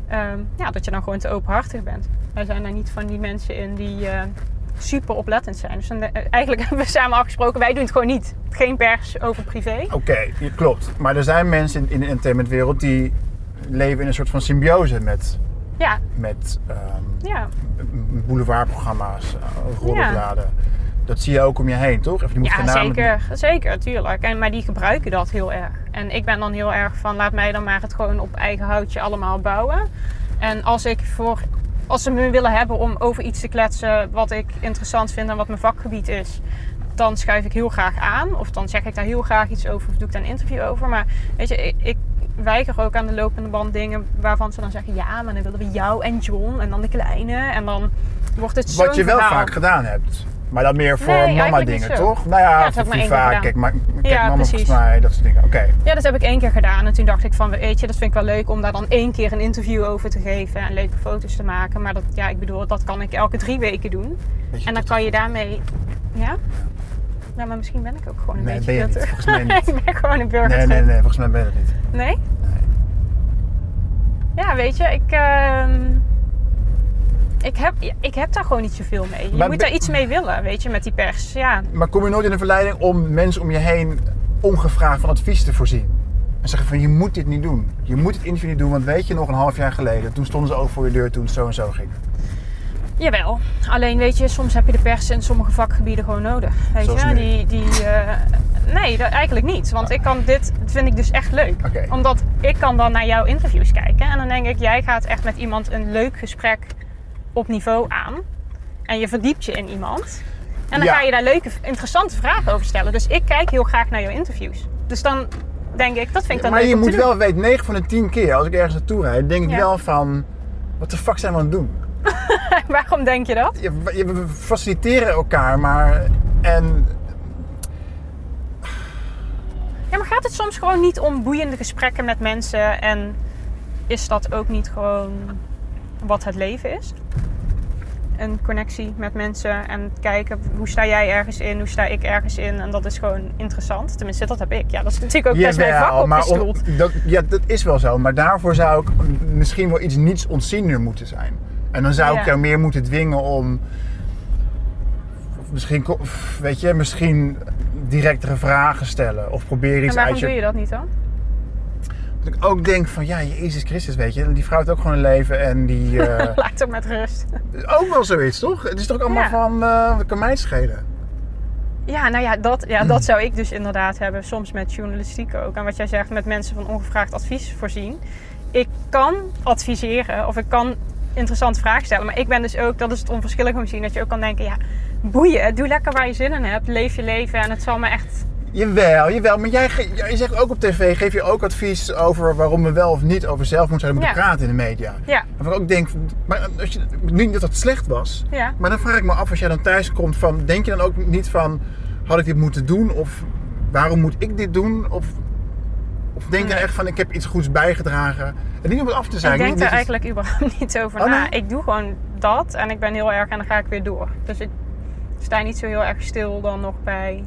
C: ehm, ja, dat je dan gewoon te openhartig bent. Wij zijn daar niet van die mensen in die uh, super oplettend zijn. Dus dan, eigenlijk <laughs> hebben we samen afgesproken, wij doen het gewoon niet. Geen pers over privé.
B: Oké, klopt. Maar er zijn mensen in de entertainmentwereld die leven in een soort van symbiose met
C: ja.
B: met um,
C: ja.
B: boulevardprogramma's, roddelbladen. Ja. Dat zie je ook om je heen, toch? Of je moet
C: ja, zeker. Zeker, tuurlijk. En, maar die gebruiken dat heel erg. En ik ben dan heel erg van, laat mij dan maar het gewoon op eigen houtje allemaal bouwen. En als ik voor... Als ze me willen hebben om over iets te kletsen wat ik interessant vind en wat mijn vakgebied is, dan schuif ik heel graag aan. Of dan zeg ik daar heel graag iets over of doe ik daar een interview over. Maar weet je, ik, weiger ook aan de lopende band dingen waarvan ze dan zeggen: ja, maar dan willen we jou en John en dan de kleine. En dan wordt het zo.
B: Wat je wel
C: verhaal.
B: vaak gedaan hebt. Maar dan meer voor
C: Nee,
B: mama dingen, toch? Nou ja,
C: Ja, dat
B: FIFA,
C: keer
B: kijk, maar, kijk
C: Ja,
B: mama
C: precies.
B: volgens mij, dat soort dingen. Oké.
C: Ja, dat heb ik één keer gedaan. En toen dacht ik van, weet je, dat vind ik wel leuk om daar dan één keer een interview over te geven en leuke foto's te maken. Maar dat, ja, ik bedoel, dat kan ik elke drie weken doen. En dan kan je daarmee, ja? Ja, maar misschien ben ik ook gewoon een
B: Nee,
C: beetje
B: ben je niet.
C: pittig.
B: Volgens mij niet. <laughs>
C: ik ben gewoon een burger.
B: Nee, nee, nee, volgens mij ben je dat niet.
C: Nee? Ja, weet je, ik, ehm, ik, heb, ik heb daar gewoon niet zoveel mee. Je
B: Maar
C: moet daar iets mee willen, weet je, met die pers. Ja,
B: Maar kom je nooit in de verleiding om mensen om je heen ongevraagd van advies te voorzien? En zeggen van, je moet dit niet doen. Je moet het interview niet doen, want weet je nog een half jaar geleden, toen stonden ze ook voor je deur toen het zo en zo ging.
C: Jawel. Alleen weet je, soms heb je de pers in sommige vakgebieden gewoon nodig. Weet
B: Zoals
C: je,
B: nu?
C: die. die eh, nee, dat, eigenlijk niet. Want ik kan dit, vind ik dus echt leuk. Omdat ik kan dan naar jouw interviews kijken. En dan denk ik, jij gaat echt met iemand een leuk gesprek op niveau aan. En je verdiept je in iemand. En dan
B: Ja.
C: ga je daar leuke, interessante vragen over stellen. Dus ik kijk heel graag naar jouw interviews. Dus dan denk ik, dat vind ik dan
B: maar
C: leuk
B: je
C: om
B: moet wel weten, 9 van de 10 keer als ik ergens naartoe rijd, denk ik
C: Ja.
B: wel van, wat de fuck zijn we aan het doen? <laughs>
C: Waarom denk je dat?
B: We faciliteren elkaar, maar en
C: Ja, maar gaat het soms gewoon niet om boeiende gesprekken met mensen? En is dat ook niet gewoon wat het leven is? Een connectie met mensen en kijken hoe sta jij ergens in, hoe sta ik ergens in. En dat is gewoon interessant. Tenminste, dat heb ik. Ja, dat is natuurlijk ook best mijn vak
B: maar om- dat, ja, dat is wel zo. Maar daarvoor zou ik misschien wel iets niets ontziender moeten zijn. En dan zou ik jou meer moeten dwingen om... Misschien, weet je, misschien directere vragen stellen. Of proberen
C: En
B: iets
C: waarom
B: uit je...
C: doe je dat niet dan?
B: Dat ik ook denk van, ja, Jezus Christus, weet je. Die vrouw heeft ook gewoon een leven en die... <laughs> eh,
C: Laat het met rust.
B: ook wel zoiets, toch? Het is toch allemaal
C: Ja.
B: van, wat kan mij schelen?
C: Ja, nou ja dat, ja, dat <clears throat> zou ik dus inderdaad hebben. Soms met journalistiek ook. En wat jij zegt, met mensen van ongevraagd advies voorzien. Ik kan adviseren of ik kan interessante vragen stellen. Maar ik ben dus ook, dat is het onverschillige om te zien, dat je ook kan denken... Ja, boeien, doe lekker waar je zin in hebt. Leef je leven en het zal me echt...
B: Jawel, jawel. Maar jij, jij zegt ook op tv, geef je ook advies over waarom we wel of niet over zelfmoord zouden moeten
C: Ja.
B: praten in de media.
C: Ja,
B: Waarvan ik ook denk, maar als je, niet dat dat slecht was,
C: ja.
B: maar dan vraag ik me af als jij dan thuis komt van, denk je dan ook niet van, had ik dit moeten doen? Of waarom moet ik dit doen? Of, of denk je
C: Nee.
B: echt van, ik heb iets goeds bijgedragen? En niet om het af te zijn.
C: ik denk daar eigenlijk überhaupt <laughs> niet over
B: Oh,
C: na.
B: nee?
C: Ik doe gewoon dat en ik ben heel erg en dan ga ik weer door. Dus ik sta niet zo heel erg stil dan nog bij...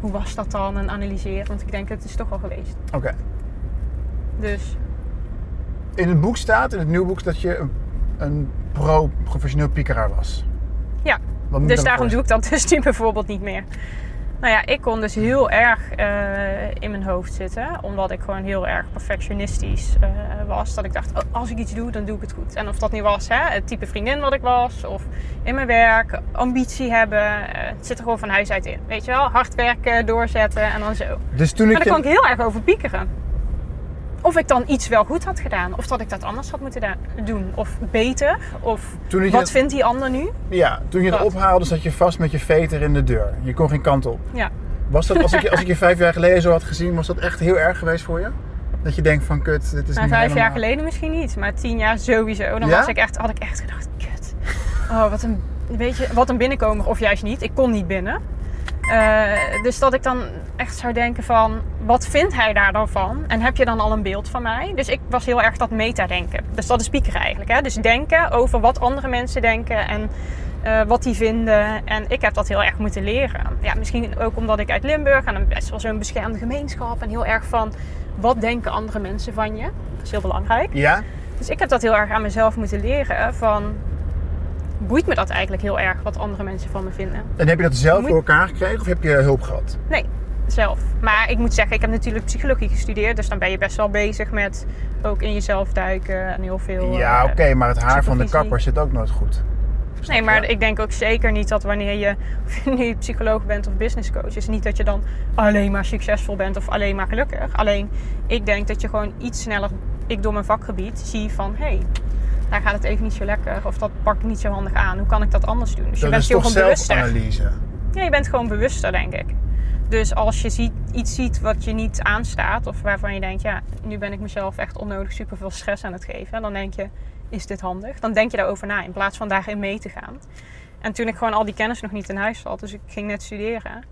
C: Hoe was dat dan? En analyseer. Want ik denk, het is toch al geweest.
B: Oké.
C: Dus
B: In het boek staat, in het nieuwe boek, dat je een, een pro-professioneel piekeraar was.
C: ja, Dus daarom doe ik dat <laughs> dus nu bijvoorbeeld niet meer. Nou ja, ik kon dus heel erg eh, in mijn hoofd zitten. Omdat ik gewoon heel erg perfectionistisch eh, was. Dat ik dacht, oh, als ik iets doe, dan doe ik het goed. En of dat nu was, hè, het type vriendin wat ik was. Of in mijn werk, ambitie hebben. eh, het zit er gewoon van huis uit in. Weet je wel, hard werken, doorzetten en dan zo.
B: Dus toen
C: Maar
B: ik
C: daar kon ik heel erg over piekeren. Of ik dan iets wel goed had gedaan. Of dat ik dat anders had moeten doen. Of beter. Of wat vindt die ander nu?
B: Ja, toen je het ophaalde zat je vast met je veter in de deur. Je kon geen kant op.
C: Ja.
B: Was dat, als ik, je- als ik je <laughs> vijf jaar geleden zo had gezien, was dat echt heel erg geweest voor je? Dat je denkt van, kut, dit is
C: Maar
B: niet
C: vijf jaar geleden misschien niet, maar tien jaar sowieso. Dan
B: Ja?
C: was ik echt, had ik echt gedacht, kut. Oh, wat een, weet je, wat een binnenkomer of juist niet. Ik kon niet binnen. Eh, dus dat ik dan echt zou denken van, wat vindt hij daar dan van? En heb je dan al een beeld van mij? Dus ik was heel erg dat meta-denken. Dus dat is piekeren eigenlijk. Hè? Dus denken over wat andere mensen denken en eh, wat die vinden. En ik heb dat heel erg moeten leren. Ja, misschien ook omdat ik uit Limburg en een best wel zo'n beschermde gemeenschap. En heel erg van, wat denken andere mensen van je? Dat is heel belangrijk.
B: Ja?
C: Dus ik heb dat heel erg aan mezelf moeten leren. Van, boeit me dat eigenlijk heel erg wat andere mensen van me vinden?
B: En heb je dat zelf
C: Moet-
B: voor elkaar gekregen of heb je hulp gehad?
C: Nee, zelf. Maar ik moet zeggen, ik heb natuurlijk psychologie gestudeerd. Dus dan ben je best wel bezig met ook in jezelf duiken en heel veel...
B: Ja,
C: eh,
B: oké, maar het haar van de kapper zit ook nooit goed.
C: Nee, maar
B: Ja.
C: ik denk ook zeker niet dat wanneer je, <laughs> nu psycholoog bent of businesscoach, is niet dat je dan alleen maar succesvol bent of alleen maar gelukkig. Alleen, ik denk dat je gewoon iets sneller, ik door mijn vakgebied, zie van hé, hey, daar gaat het even niet zo lekker of dat pak ik niet zo handig aan. Hoe kan ik dat anders doen? Dus je bent
B: is toch
C: gewoon bewuster.
B: zelfanalyse.
C: Ja, je bent gewoon bewuster, denk ik. Dus als je ziet, iets ziet wat je niet aanstaat, of waarvan je denkt, ja, nu ben ik mezelf echt onnodig superveel stress aan het geven, dan denk je, is dit handig? Dan denk je daarover na, in plaats van daarin mee te gaan. En toen ik gewoon al die kennis nog niet in huis had, dus ik ging net studeren.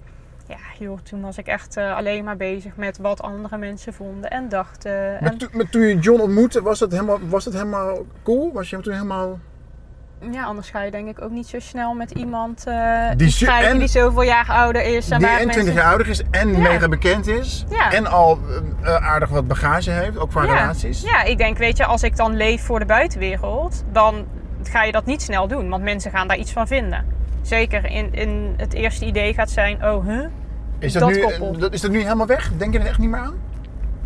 C: Ja, joh, toen was ik echt eh, alleen maar bezig met wat andere mensen vonden en dachten.
B: Maar,
C: En,
B: toen- maar toen je John ontmoette, was dat helemaal, was dat helemaal cool? Was je hem toen helemaal...
C: ja, anders ga je denk ik ook niet zo snel met iemand eh
B: Die en-
C: die zoveel jaar ouder is. En
B: die en 20
C: mensen-
B: jaar ouder is en
C: Ja.
B: mega bekend is.
C: Ja.
B: En al eh, aardig wat bagage heeft, ook qua
C: Ja.
B: relaties.
C: Ja, ik denk, weet je, als ik dan leef voor de buitenwereld, dan ga je dat niet snel doen. Want mensen gaan daar iets van vinden. Zeker in, in het eerste idee gaat zijn, oh, huh?
B: Is dat,
C: Dat
B: nu,
C: koppel.
B: eh, is dat nu helemaal weg? Denk je er echt niet meer aan?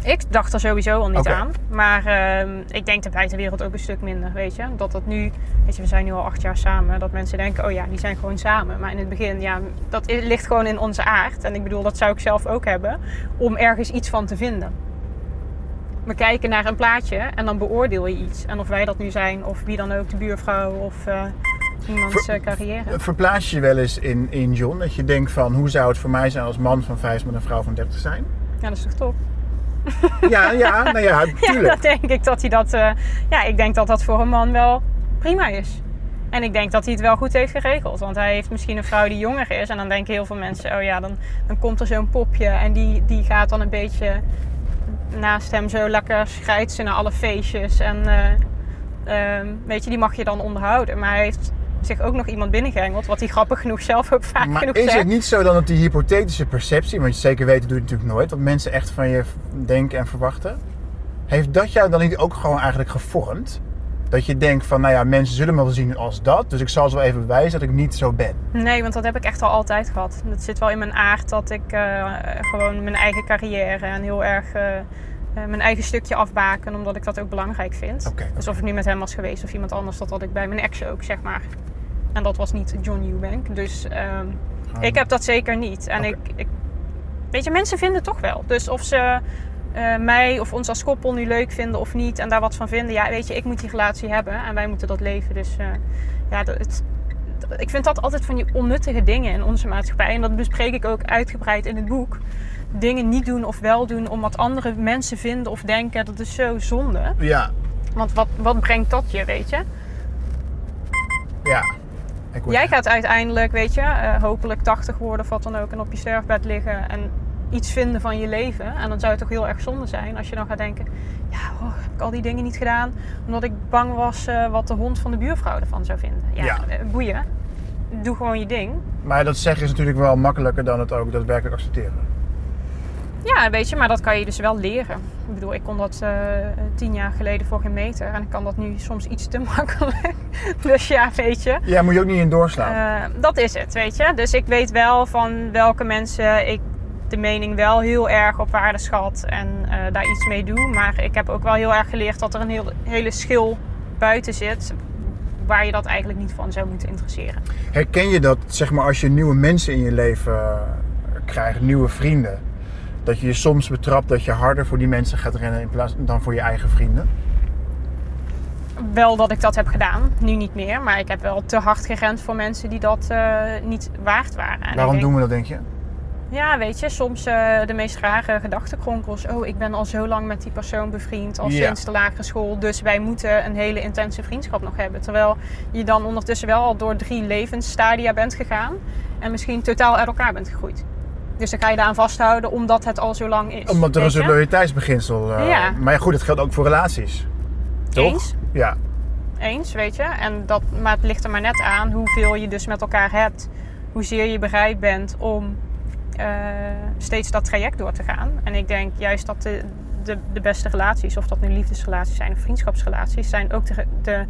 C: Ik dacht er sowieso al niet aan. Maar ehm, ik denk de buitenwereld ook een stuk minder, weet je. Dat dat nu, weet je, we zijn nu al acht jaar samen. Dat mensen denken, oh ja, die zijn gewoon samen. Maar in het begin, ja, dat ligt gewoon in onze aard. En ik bedoel, dat zou ik zelf ook hebben. Om ergens iets van te vinden. We kijken naar een plaatje en dan beoordeel je iets. En of wij dat nu zijn, of wie dan ook, de buurvrouw of eh, iemands
B: Ver-
C: carrière.
B: Verplaats je wel eens in, in John? Dat je denkt van, hoe zou het voor mij zijn als man van 50 met een vrouw van 30 zijn?
C: Ja, dat is toch top? <laughs>
B: Ja, ja, nou ja, <laughs>
C: Ja,
B: tuurlijk.
C: dat denk ik dat hij dat. eh, ja, ik denk dat dat voor een man wel prima is. En ik denk dat hij het wel goed heeft geregeld. Want hij heeft misschien een vrouw die jonger is. En dan denken heel veel mensen: oh ja, dan, dan komt er zo'n popje. En die, die gaat dan een beetje naast hem zo lekker schrijtsen naar alle feestjes. En eh, ehm, weet je, die mag je dan onderhouden. Maar hij heeft zich ook nog iemand binnengehengeld. Wat hij grappig genoeg zelf ook vaak
B: Maar
C: genoeg
B: is
C: zegt.
B: het niet zo dan dat die hypothetische perceptie, want je zeker weten doe je het natuurlijk nooit, wat mensen echt van je denken en verwachten, heeft dat jou dan niet ook gewoon eigenlijk gevormd? Dat je denkt van, nou ja, mensen zullen me wel zien als dat, dus ik zal ze wel even bewijzen dat ik niet zo ben.
C: Nee, want dat heb ik echt al altijd gehad. Het zit wel in mijn aard dat ik eh, gewoon mijn eigen carrière en heel erg eh, mijn eigen stukje afbaken, omdat ik dat ook belangrijk vind.
B: Oké.
C: Dus of ik nu met hem was geweest of iemand anders, dat had ik bij mijn ex ook, zeg maar. En dat was niet John Eubank. Dus ehm, ik heb dat zeker niet. En ik, ik, weet je, mensen vinden het toch wel. Dus of ze eh, mij of ons als koppel nu leuk vinden of niet en daar wat van vinden. Ja, weet je, ik moet die relatie hebben en wij moeten dat leven. Dus eh, ja, dat, het, ik vind dat altijd van die onnuttige dingen in onze maatschappij. En dat bespreek ik ook uitgebreid in het boek. Dingen niet doen of wel doen om wat andere mensen vinden of denken. Dat is zo zonde.
B: Ja,
C: Want wat, wat brengt dat je, weet je?
B: ja. Ik word-
C: Jij gaat uiteindelijk, weet je, eh, hopelijk 80 worden of wat dan ook. En op je sterfbed liggen en iets vinden van je leven. En dan zou het toch heel erg zonde zijn als je dan gaat denken... Ja, oh, heb ik al die dingen niet gedaan omdat ik bang was eh, wat de hond van de buurvrouw ervan zou vinden. Ja,
B: Ja.
C: eh, boeien. Doe gewoon je ding.
B: Maar dat zeggen is natuurlijk wel makkelijker dan het ook daadwerkelijk accepteren.
C: Ja, weet je, maar dat kan je dus wel leren. Ik bedoel, ik kon dat eh, tien jaar geleden voor geen meter. En ik kan dat nu soms iets te <laughs> makkelijk. Dus ja, weet je.
B: Ja, moet je ook niet in doorslaan.
C: Dat is het, weet je. Dus ik weet wel van welke mensen ik de mening wel heel erg op waarde schat en eh, daar iets mee doe. Maar ik heb ook wel heel erg geleerd dat er een heel, hele schil buiten zit. Waar je dat eigenlijk niet van zou moeten interesseren.
B: Herken je dat, zeg maar, als je nieuwe mensen in je leven eh, krijgt, nieuwe vrienden, dat je je soms betrapt dat je harder voor die mensen gaat rennen in plaats dan voor je eigen vrienden?
C: Wel dat ik dat heb gedaan, nu niet meer. Maar ik heb wel te hard gerend voor mensen die dat eh, niet waard waren. En
B: Waarom
C: denk-
B: doen we dat, denk je?
C: Ja, weet je, soms eh, de meest rare gedachtenkronkels. Oh, ik ben al zo lang met die persoon bevriend, al
B: Ja.
C: sinds de lagere school. Dus wij moeten een hele intense vriendschap nog hebben. Terwijl je dan ondertussen wel al door drie levensstadia bent gegaan. En misschien totaal uit elkaar bent gegroeid. Dus dan ga je daaraan vasthouden omdat het al zo lang is.
B: Omdat er een loyaliteitsbeginsel... eh,
C: Ja.
B: Maar ja, goed, dat geldt ook voor relaties. Toch?
C: Eens.
B: Ja.
C: Eens, weet je. En dat, maar het ligt er maar net aan hoeveel je dus met elkaar hebt. Hoezeer je bereid bent om steeds dat traject door te gaan. En ik denk juist dat de, de, de beste relaties, of dat nu liefdesrelaties zijn of vriendschapsrelaties, zijn ook de, de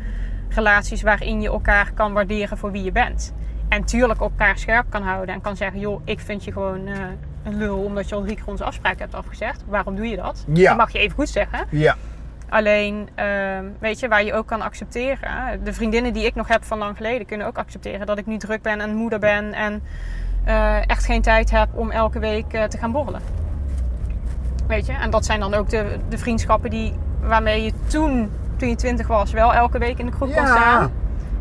C: relaties waarin je elkaar kan waarderen voor wie je bent. En tuurlijk elkaar scherp kan houden en kan zeggen: joh, ik vind je gewoon eh, een lul omdat je al drie keer onze afspraak hebt afgezegd. Waarom doe je dat?
B: Ja.
C: Dat mag je even goed zeggen.
B: Ja.
C: Alleen, ehm, weet je, waar je ook kan accepteren. De vriendinnen die ik nog heb van lang geleden kunnen ook accepteren dat ik nu druk ben en moeder ben en eh, echt geen tijd heb om elke week eh, te gaan borrelen. Weet je, en dat zijn dan ook de, de vriendschappen die, waarmee je toen, toen je twintig was, wel elke week in de kroeg kon
B: Ja,
C: staan.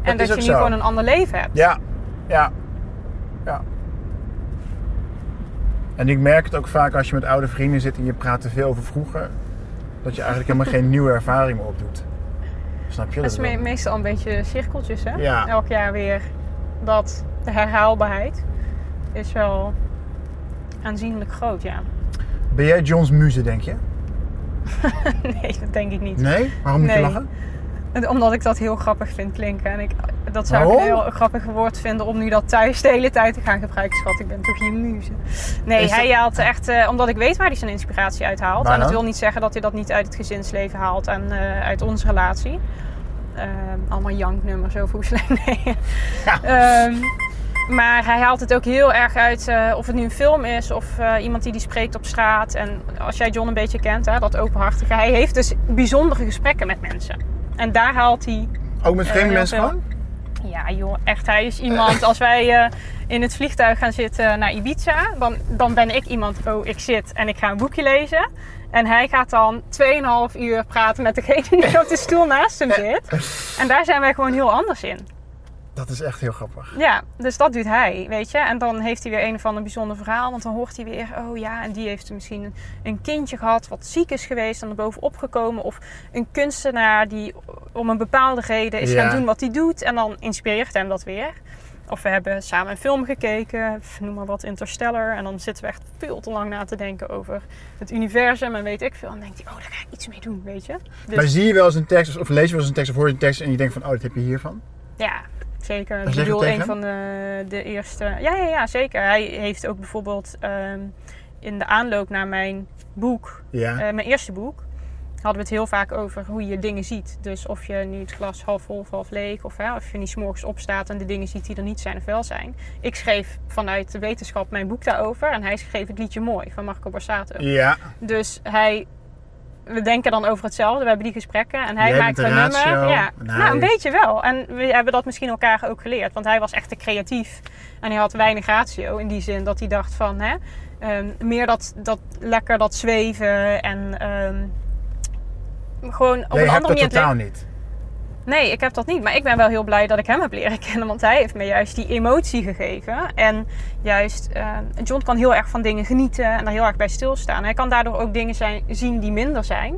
C: En dat je nu
B: zo.
C: gewoon een ander leven hebt.
B: Ja, ja, ja. En ik merk het ook vaak als je met oude vrienden zit en je praat te veel over vroeger, dat je eigenlijk helemaal geen <laughs> nieuwe ervaring meer opdoet. Snap je
C: Dat is me- meestal een beetje cirkeltjes, hè?
B: Ja.
C: Elk jaar weer. Dat de herhaalbaarheid is wel aanzienlijk groot, ja.
B: Ben jij John's muze, denk je? <laughs>
C: nee, dat denk ik niet.
B: Nee? Waarom moet je lachen?
C: En Omdat ik dat heel grappig vind klinken. En ik, dat zou ik een heel grappig woord vinden om nu dat thuis de hele tijd te gaan gebruiken. Schat, ik ben toch je muze. Nee,
B: Is dat-
C: hij haalt echt, eh, omdat ik weet waar hij zijn inspiratie uit haalt. En dat wil niet zeggen dat hij dat niet uit het gezinsleven haalt en eh, uit onze relatie. Ehm, allemaal janknummers hoe slecht. <laughs> Nee.
B: Ja.
C: Ehm, maar hij haalt het ook heel erg uit eh, of het nu een film is of eh, iemand die die spreekt op straat. En als jij John een beetje kent, hè, dat openhartige. Hij heeft dus bijzondere gesprekken met mensen. En daar haalt hij
B: Ook met
C: Eh,
B: vreemde
C: heel
B: mensen gewoon?
C: ja, joh, echt. Hij is iemand. Als wij eh, in het vliegtuig gaan zitten naar Ibiza, dan, dan ben ik iemand. Oh, ik zit en ik ga een boekje lezen. En hij gaat dan 2,5 uur praten met degene die op de stoel naast hem zit. En daar zijn wij gewoon heel anders in.
B: Dat is echt heel grappig.
C: Ja, dus dat doet hij, weet je. En dan heeft hij weer een of ander bijzonder verhaal. Want dan hoort hij weer, oh ja, en die heeft misschien een, kindje gehad wat ziek is geweest en er bovenop gekomen. Of een kunstenaar die om een bepaalde reden is
B: Ja.
C: gaan doen wat hij doet. En dan inspireert hem dat weer. Of we hebben samen een film gekeken, noem maar wat, Interstellar. En dan zitten we echt veel te lang na te denken over het universum en weet ik veel. En dan denkt hij, oh, daar ga ik iets mee doen, weet je. Dus
B: Maar zie je wel eens een tekst, of lees je wel eens een tekst of hoor je een tekst en je denkt van, oh, dat heb je hiervan?
C: Ja, zeker. Ik bedoel, een van de, de eerste. Ja, ja, ja, zeker. Hij heeft ook bijvoorbeeld ehm, in de aanloop naar mijn boek,
B: Ja.
C: eh, mijn eerste boek, hadden we het heel vaak over hoe je dingen ziet. Dus of je nu het glas half vol of half leeg, of hè, of je niet 's morgens opstaat en de dingen ziet die er niet zijn of wel zijn. Ik schreef vanuit de wetenschap mijn boek daarover en hij schreef het liedje Mooi van Marco Borsato.
B: ja.
C: Dus hij. We denken dan over hetzelfde. We hebben die gesprekken. En hij
B: Jij
C: maakt een
B: de
C: nummer. Ja. Nou, een beetje wel. En we hebben dat misschien elkaar ook geleerd. Want hij was echt te creatief. En hij had weinig ratio. In die zin dat hij dacht van... Hè, ehm, meer dat, dat lekker dat zweven. En ehm, gewoon op
B: Jij
C: een andere manier... het
B: totaal niet.
C: Nee, ik heb dat niet. Maar ik ben wel heel blij dat ik hem heb leren <laughs> kennen. Want hij heeft me juist die emotie gegeven. En juist, eh, John kan heel erg van dingen genieten en daar heel erg bij stilstaan. Hij kan daardoor ook dingen zijn, zien die minder zijn.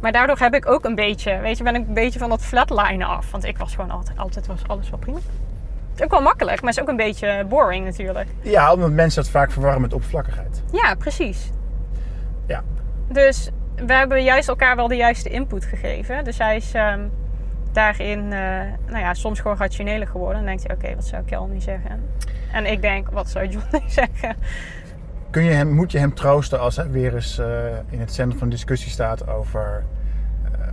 C: Maar daardoor heb ik ook een beetje, weet je, ben ik een beetje van dat flatlinen af. Want ik was gewoon altijd, altijd was alles wel prima. Het is ook wel makkelijk, maar het is ook een beetje boring natuurlijk.
B: Ja, omdat mensen dat vaak verwarren met oppervlakkigheid.
C: Ja, precies.
B: Ja.
C: Dus we hebben juist elkaar wel de juiste input gegeven. Dus hij is ehm, daarin, eh, nou ja, soms gewoon rationeler geworden. Dan denkt hij, oké, wat zou Kel nu zeggen? En ik denk, wat zou John <laughs> nu zeggen?
B: Kun je hem, moet je hem troosten als hij weer eens eh, in het centrum van discussie staat over eh,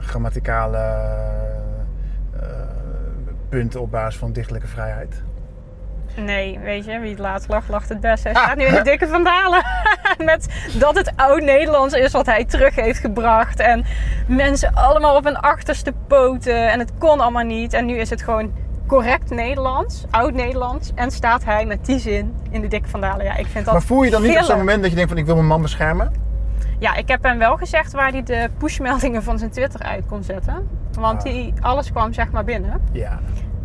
B: grammaticale punten op basis van dichtelijke vrijheid?
C: Nee, weet je, wie het laatst lacht, lacht het best. Hij <laughs> staat nu in de dikke vandalen. <laughs> Met dat het oud-Nederlands is wat hij terug heeft gebracht. En mensen allemaal op hun achterste poten. En het kon allemaal niet. En nu is het gewoon correct Nederlands, oud-Nederlands. En staat hij met die zin in de dikke vandalen. Ja, ik vind dat
B: Maar voel je dan niet op zo'n moment dat je denkt van ik wil mijn man beschermen?
C: Ja, ik heb hem wel gezegd waar hij de pushmeldingen van zijn Twitter uit kon zetten. Want
B: Ah.
C: die, alles kwam zeg maar binnen.
B: Ja.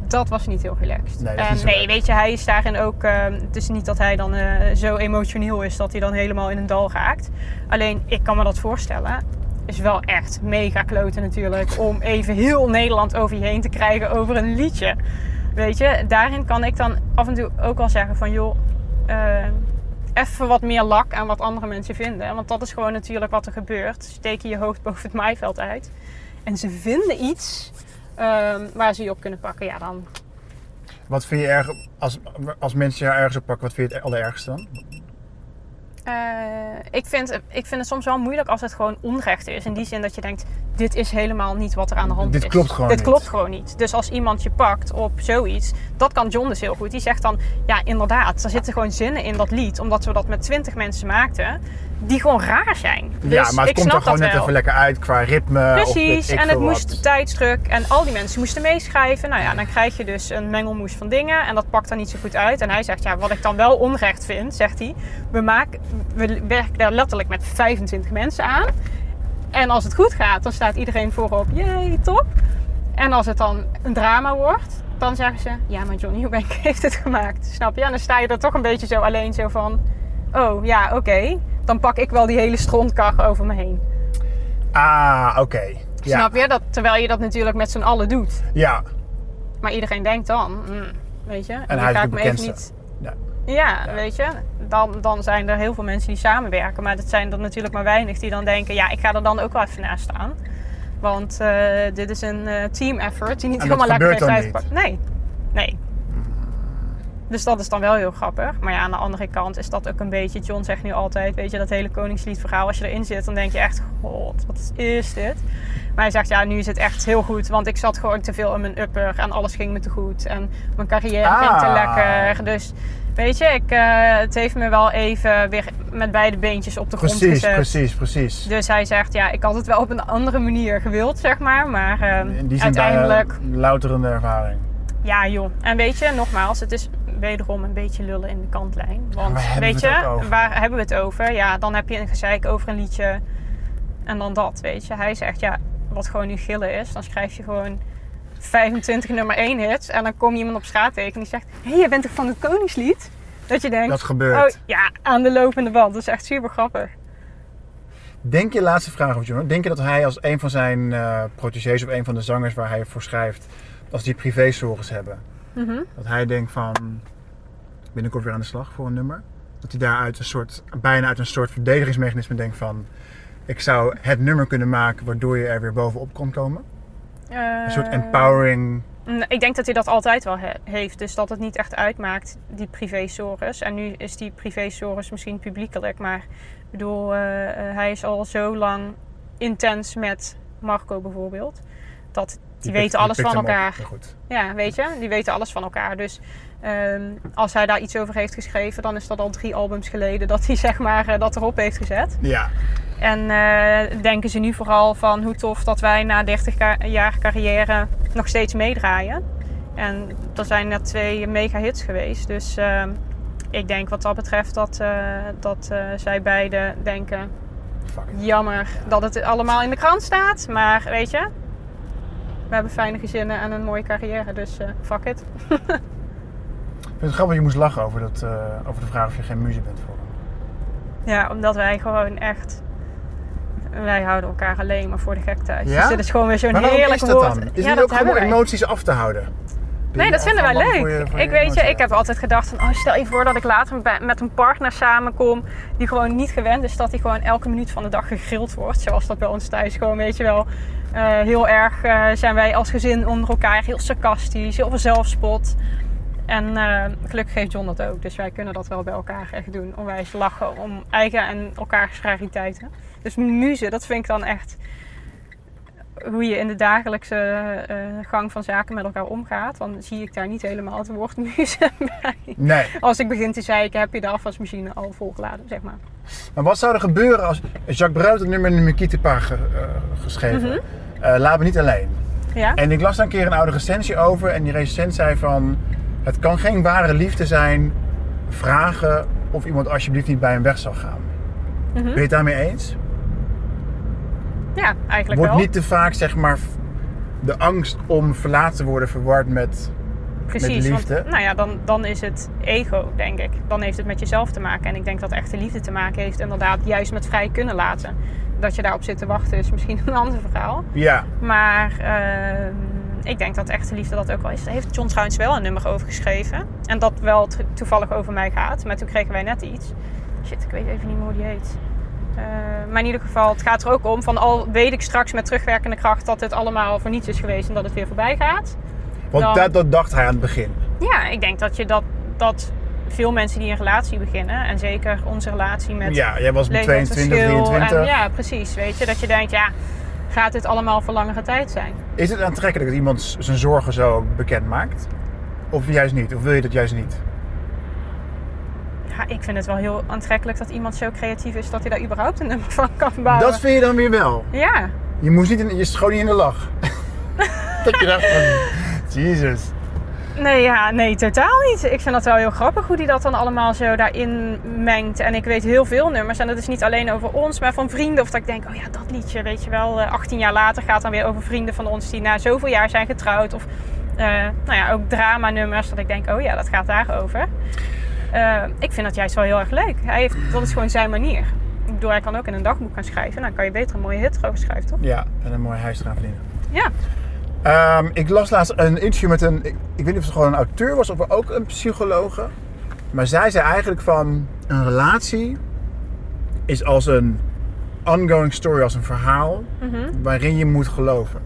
C: Dat was niet heel relaxed.
B: Nee,
C: en
B: leuk.
C: weet je, hij is daarin ook. eh, het is niet dat hij dan eh, zo emotioneel is dat hij dan helemaal in een dal raakt. Alleen, ik kan me dat voorstellen. Is wel echt mega kloten natuurlijk. Om even heel Nederland over je heen te krijgen over een liedje. Weet je, daarin kan ik dan af en toe ook wel zeggen van joh. eh, even wat meer lak aan wat andere mensen vinden. Want dat is gewoon natuurlijk wat er gebeurt. Steek je je hoofd boven het maaiveld uit. En ze vinden iets ehm, waar ze je op kunnen pakken. Ja, dan
B: Wat vind je erg, als, als mensen jou ergens op pakken, wat vind je het allerergste dan?
C: Eh, ik, vind, ik vind het soms wel moeilijk als het gewoon onrecht is. In die zin dat je denkt, dit is helemaal niet wat er aan de hand
B: Dit
C: is.
B: klopt gewoon
C: Dit
B: niet.
C: klopt gewoon niet. Dus als iemand je pakt op zoiets, dat kan John dus heel goed. Die zegt dan, ja inderdaad, er zitten gewoon zinnen in dat lied. Omdat we dat met twintig mensen maakten, die gewoon raar zijn. Dus
B: ja, maar het
C: ik
B: komt er gewoon net
C: wel.
B: even lekker uit qua ritme.
C: Precies, en het moest
B: wat.
C: tijdsdruk en al die mensen moesten meeschrijven. Nou ja, dan krijg je dus een mengelmoes van dingen en dat pakt er niet zo goed uit. En hij zegt, ja, wat ik dan wel onrecht vind, zegt hij, we, maken, we werken daar letterlijk met 25 mensen aan. En als het goed gaat, dan staat iedereen voorop, jee, top. En als het dan een drama wordt, dan zeggen ze, ja, maar Johnny Hubank <laughs> heeft het gemaakt, snap je? En dan sta je er toch een beetje zo alleen zo van, oh ja, oké. Dan pak ik wel die hele strontkar over me heen.
B: Ah, oké. Ja.
C: Snap je? Dat, terwijl je dat natuurlijk met z'n allen doet.
B: Ja.
C: Maar iedereen denkt dan, hmm, weet je, en,
B: hij
C: ga ik me even niet...
B: Ja.
C: Weet je, dan, dan zijn er heel veel mensen die samenwerken. Maar dat zijn er natuurlijk maar weinig die dan denken, ja, ik ga er dan ook wel even naast staan. Want eh, dit is een eh, team effort die niet
B: En
C: helemaal lekker heeft
B: dan
C: uitgepakt. Nee, nee. Dus dat is dan wel heel grappig. Maar ja, aan de andere kant is dat ook een beetje... John zegt nu altijd, weet je, dat hele Koningsliedverhaal... als je erin zit, dan denk je echt... God, wat is dit? Maar hij zegt, ja, nu is het echt heel goed. Want ik zat gewoon te veel in mijn upper. En alles ging me te goed. En mijn carrière ging te
B: Ah.
C: lekker. Dus weet je, ik, eh, het heeft me wel even weer met beide beentjes op de grond
B: Precies,
C: gezet.
B: precies, precies.
C: Dus hij zegt, ja, ik had het wel op een andere manier gewild, zeg maar. Maar eh,
B: In die zin
C: uiteindelijk...
B: bij, louterende ervaring.
C: Ja, joh. En weet je, nogmaals, het is wederom een beetje lullen in de kantlijn. Want
B: waar hebben
C: weet
B: we het
C: je, waar hebben we het over? Ja, dan heb je een gezeik over een liedje en dan dat, weet je. Hij zegt, ja, wat gewoon nu gillen is, dan schrijf je gewoon 25 nummer 1 hits en dan kom je iemand op straat tegen en die zegt, hé, hey, je bent toch van het Koningslied? Dat je denkt,
B: Dat gebeurt.
C: oh ja, aan de lopende band. Dat is echt super grappig.
B: Denk je, laatste vraag over John. Denk je dat hij als een van zijn protégés of een van de zangers waar hij voor schrijft, als die privé-zorgen hebben,
C: Mhm.
B: dat hij denkt van binnenkort weer aan de slag voor een nummer? Dat hij daaruit een soort, bijna uit een soort verdedigingsmechanisme denkt van ik zou het nummer kunnen maken waardoor je er weer bovenop kon komen? Een soort
C: Eh,
B: empowering.
C: Ik denk dat hij dat altijd wel he- heeft. Dus dat het niet echt uitmaakt, die privé-sores. En nu is die privé-sores misschien publiekelijk. Maar ik bedoel, eh, eh, hij is al zo lang intens met Marco bijvoorbeeld. Dat die, weten alles van
B: op.
C: elkaar.
B: Goed.
C: Ja, weet je? Die weten alles van elkaar. Dus ehm, als hij daar iets over heeft geschreven, dan is dat al drie albums geleden dat hij zeg maar eh, dat erop heeft gezet.
B: Ja,
C: En eh, denken ze nu vooral van hoe tof dat wij na 30 ka- jaar carrière nog steeds meedraaien. En er zijn net twee mega hits geweest. Dus ehm, ik denk wat dat betreft dat, eh, dat eh, zij beiden denken... Jammer dat het allemaal in de krant staat. Maar weet je, we hebben fijne gezinnen en een mooie carrière. Dus eh, fuck it. <laughs>
B: Ik vind het grappig dat je moest lachen over, dat, eh, over de vraag of je geen muzie bent voor hem.
C: Ja, omdat wij gewoon echt... Wij houden elkaar alleen maar voor de gek thuis.
B: Ja?
C: Dus dit is gewoon weer zo'n heerlijk
B: is dat
C: woord.
B: dan? Is
C: ja,
B: het
C: dat
B: ook gewoon emoties af te houden?
C: Nee, dat vinden wij leuk.
B: voor je- voor
C: ik weet je, ik heb altijd gedacht van, oh, stel je voor dat ik later met een partner samenkom die gewoon niet gewend is dat hij gewoon elke minuut van de dag gegrild wordt. Zoals dat bij ons thuis gewoon, weet je wel. eh, heel erg eh, zijn wij als gezin onder elkaar heel sarcastisch, heel veel zelfspot. En eh, gelukkig heeft John dat ook. Dus wij kunnen dat wel bij elkaar echt doen. Onwijs lachen om eigen en elkaars rariteiten. Dus muze, dat vind ik dan echt hoe je in de dagelijkse eh, gang van zaken met elkaar omgaat. Dan zie ik daar niet helemaal het woord muze <laughs> bij.
B: Nee.
C: Als ik begin te zeiken, heb je de afwasmachine al volgeladen, zeg maar.
B: Maar wat zou er gebeuren als... Jacques heeft het nummer in de Mikitepa ge, eh, geschreven.
C: Mhm.
B: Laat me niet alleen.
C: Ja?
B: En ik las daar een keer een oude recensie over. En die recensent zei van... Het kan geen ware liefde zijn vragen of iemand alsjeblieft niet bij hem weg zal gaan.
C: Mhm.
B: Ben je het daarmee eens?
C: Ja, eigenlijk
B: Wordt
C: wel.
B: niet te vaak zeg maar de angst om verlaten te worden verward met
C: Precies,
B: Met liefde.
C: want nou ja, dan, dan is het ego, denk ik. Dan heeft het met jezelf te maken. En ik denk dat echte liefde te maken heeft inderdaad juist met vrij kunnen laten. Dat je daarop zit te wachten is misschien <laughs> een ander verhaal.
B: Ja,
C: Maar ehm, ik denk dat echte liefde dat ook wel is. Daar heeft John Schuins wel een nummer over geschreven. En dat wel to- toevallig over mij gaat. Maar toen kregen wij net iets. Shit, ik weet even niet meer hoe die heet. Eh, maar in ieder geval, het gaat er ook om van al weet ik straks met terugwerkende kracht dat dit allemaal voor niets is geweest en dat het weer voorbij gaat.
B: want
C: Dan-
B: dat, dat dacht hij aan het begin.
C: Ja, ik denk dat je dat, dat veel mensen die een relatie beginnen, en zeker onze relatie met
B: Ja, jij was met 22,
C: leeftijdsverschil
B: 23.
C: En, ja, precies. Weet je, dat je denkt, ja, gaat dit allemaal voor langere tijd zijn?
B: Is het aantrekkelijk dat iemand zijn zorgen zo bekend maakt? Of juist niet? Of wil je dat juist niet?
C: Ja, ik vind het wel heel aantrekkelijk dat iemand zo creatief is dat hij daar überhaupt een nummer van kan bouwen.
B: Dat vind je dan weer wel.
C: Ja,
B: Je moest niet in, je schoot niet in de lach. <laughs> dat je dacht van, Jezus.
C: Nee, ja, nee, totaal niet. Ik vind dat wel heel grappig hoe hij dat dan allemaal zo daarin mengt. En ik weet heel veel nummers. En dat is niet alleen over ons, maar van vrienden. Of dat ik denk, oh ja, dat liedje, weet je wel. eh, 18 jaar later gaat dan weer over vrienden van ons die na zoveel jaar zijn getrouwd. Of, eh, nou ja, ook drama-nummers. Dat ik denk, oh ja, dat gaat daarover. Eh ik vind dat juist wel heel erg leuk. Hij heeft, dat is gewoon zijn manier. Ik bedoel, hij kan ook in een dagboek gaan schrijven. Dan kan je beter een mooie hit erover schrijven, toch?
B: Ja, en een mooi huis eraan verdienen.
C: Ja.
B: Ehm, ik las laatst een interview met een, ik, ik weet niet of het gewoon een auteur was of ook een psychologe. Maar zij zei eigenlijk van een relatie is als een ongoing story, als een verhaal
C: Mhm.
B: waarin je moet geloven.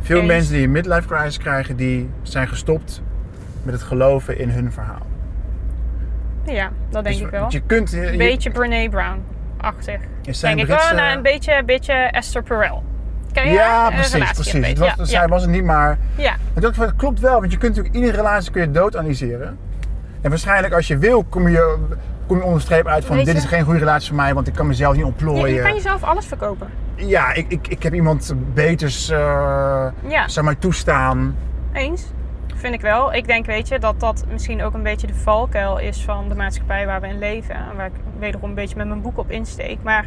B: Veel
C: Eens.
B: mensen die een midlife crisis krijgen, die zijn gestopt met het geloven in hun verhaal.
C: Ja, dat denk
B: Dus
C: ik wel.
B: Je kunt, je,
C: Een beetje Brene Brown-achtig. Denk ik wel,
B: Britse-
C: nou, een beetje, beetje Esther Perel. Ken je
B: Ja?
C: Eh,
B: precies, precies. Het was,
C: Ja,
B: Zij was het niet, maar
C: ja.
B: Dat, dat klopt wel, want je kunt natuurlijk iedere relatie kun je dood analyseren. En waarschijnlijk als je wil, kom je, kom je onder de streep uit van dit
C: je-
B: is geen goede relatie voor mij, want ik kan mezelf niet
C: Je,
B: ontplooien.
C: je kan jezelf alles verkopen.
B: Ja, ik, ik, ik heb iemand beters, eh
C: Ja.
B: zou mij toestaan.
C: Eens. Vind ik wel. Ik denk, weet je, dat dat misschien ook een beetje de valkuil is van de maatschappij waar we in leven. En waar ik wederom een beetje met mijn boek op insteek. Maar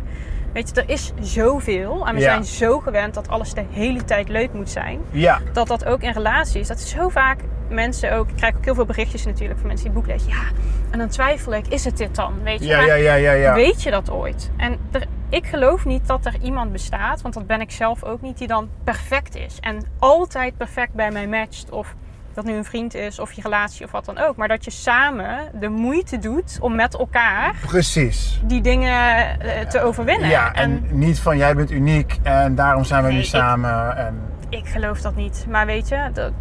C: weet je, er is zoveel. En we
B: Ja.
C: zijn zo gewend dat alles de hele tijd leuk moet zijn.
B: Ja,
C: dat dat ook in relaties, dat is zo vaak mensen ook, ik krijg ook heel veel berichtjes natuurlijk van mensen die het boek lezen. Ja, en dan twijfel ik, is het dit dan? Weet je,
B: ja,
C: Maar
B: ja, ja, ja. ja.
C: weet je dat ooit? En er, ik geloof niet dat er iemand bestaat, want dat ben ik zelf ook niet, die dan perfect is. En altijd perfect bij mij matcht. Of dat nu een vriend is, of je relatie, of wat dan ook. Maar dat je samen de moeite doet om met elkaar
B: Precies.
C: die dingen eh, te overwinnen.
B: Ja, en, niet van jij bent uniek en daarom zijn we
C: Nee,
B: nu
C: ik-
B: samen. En,
C: Ik geloof dat niet. Maar weet je, dat,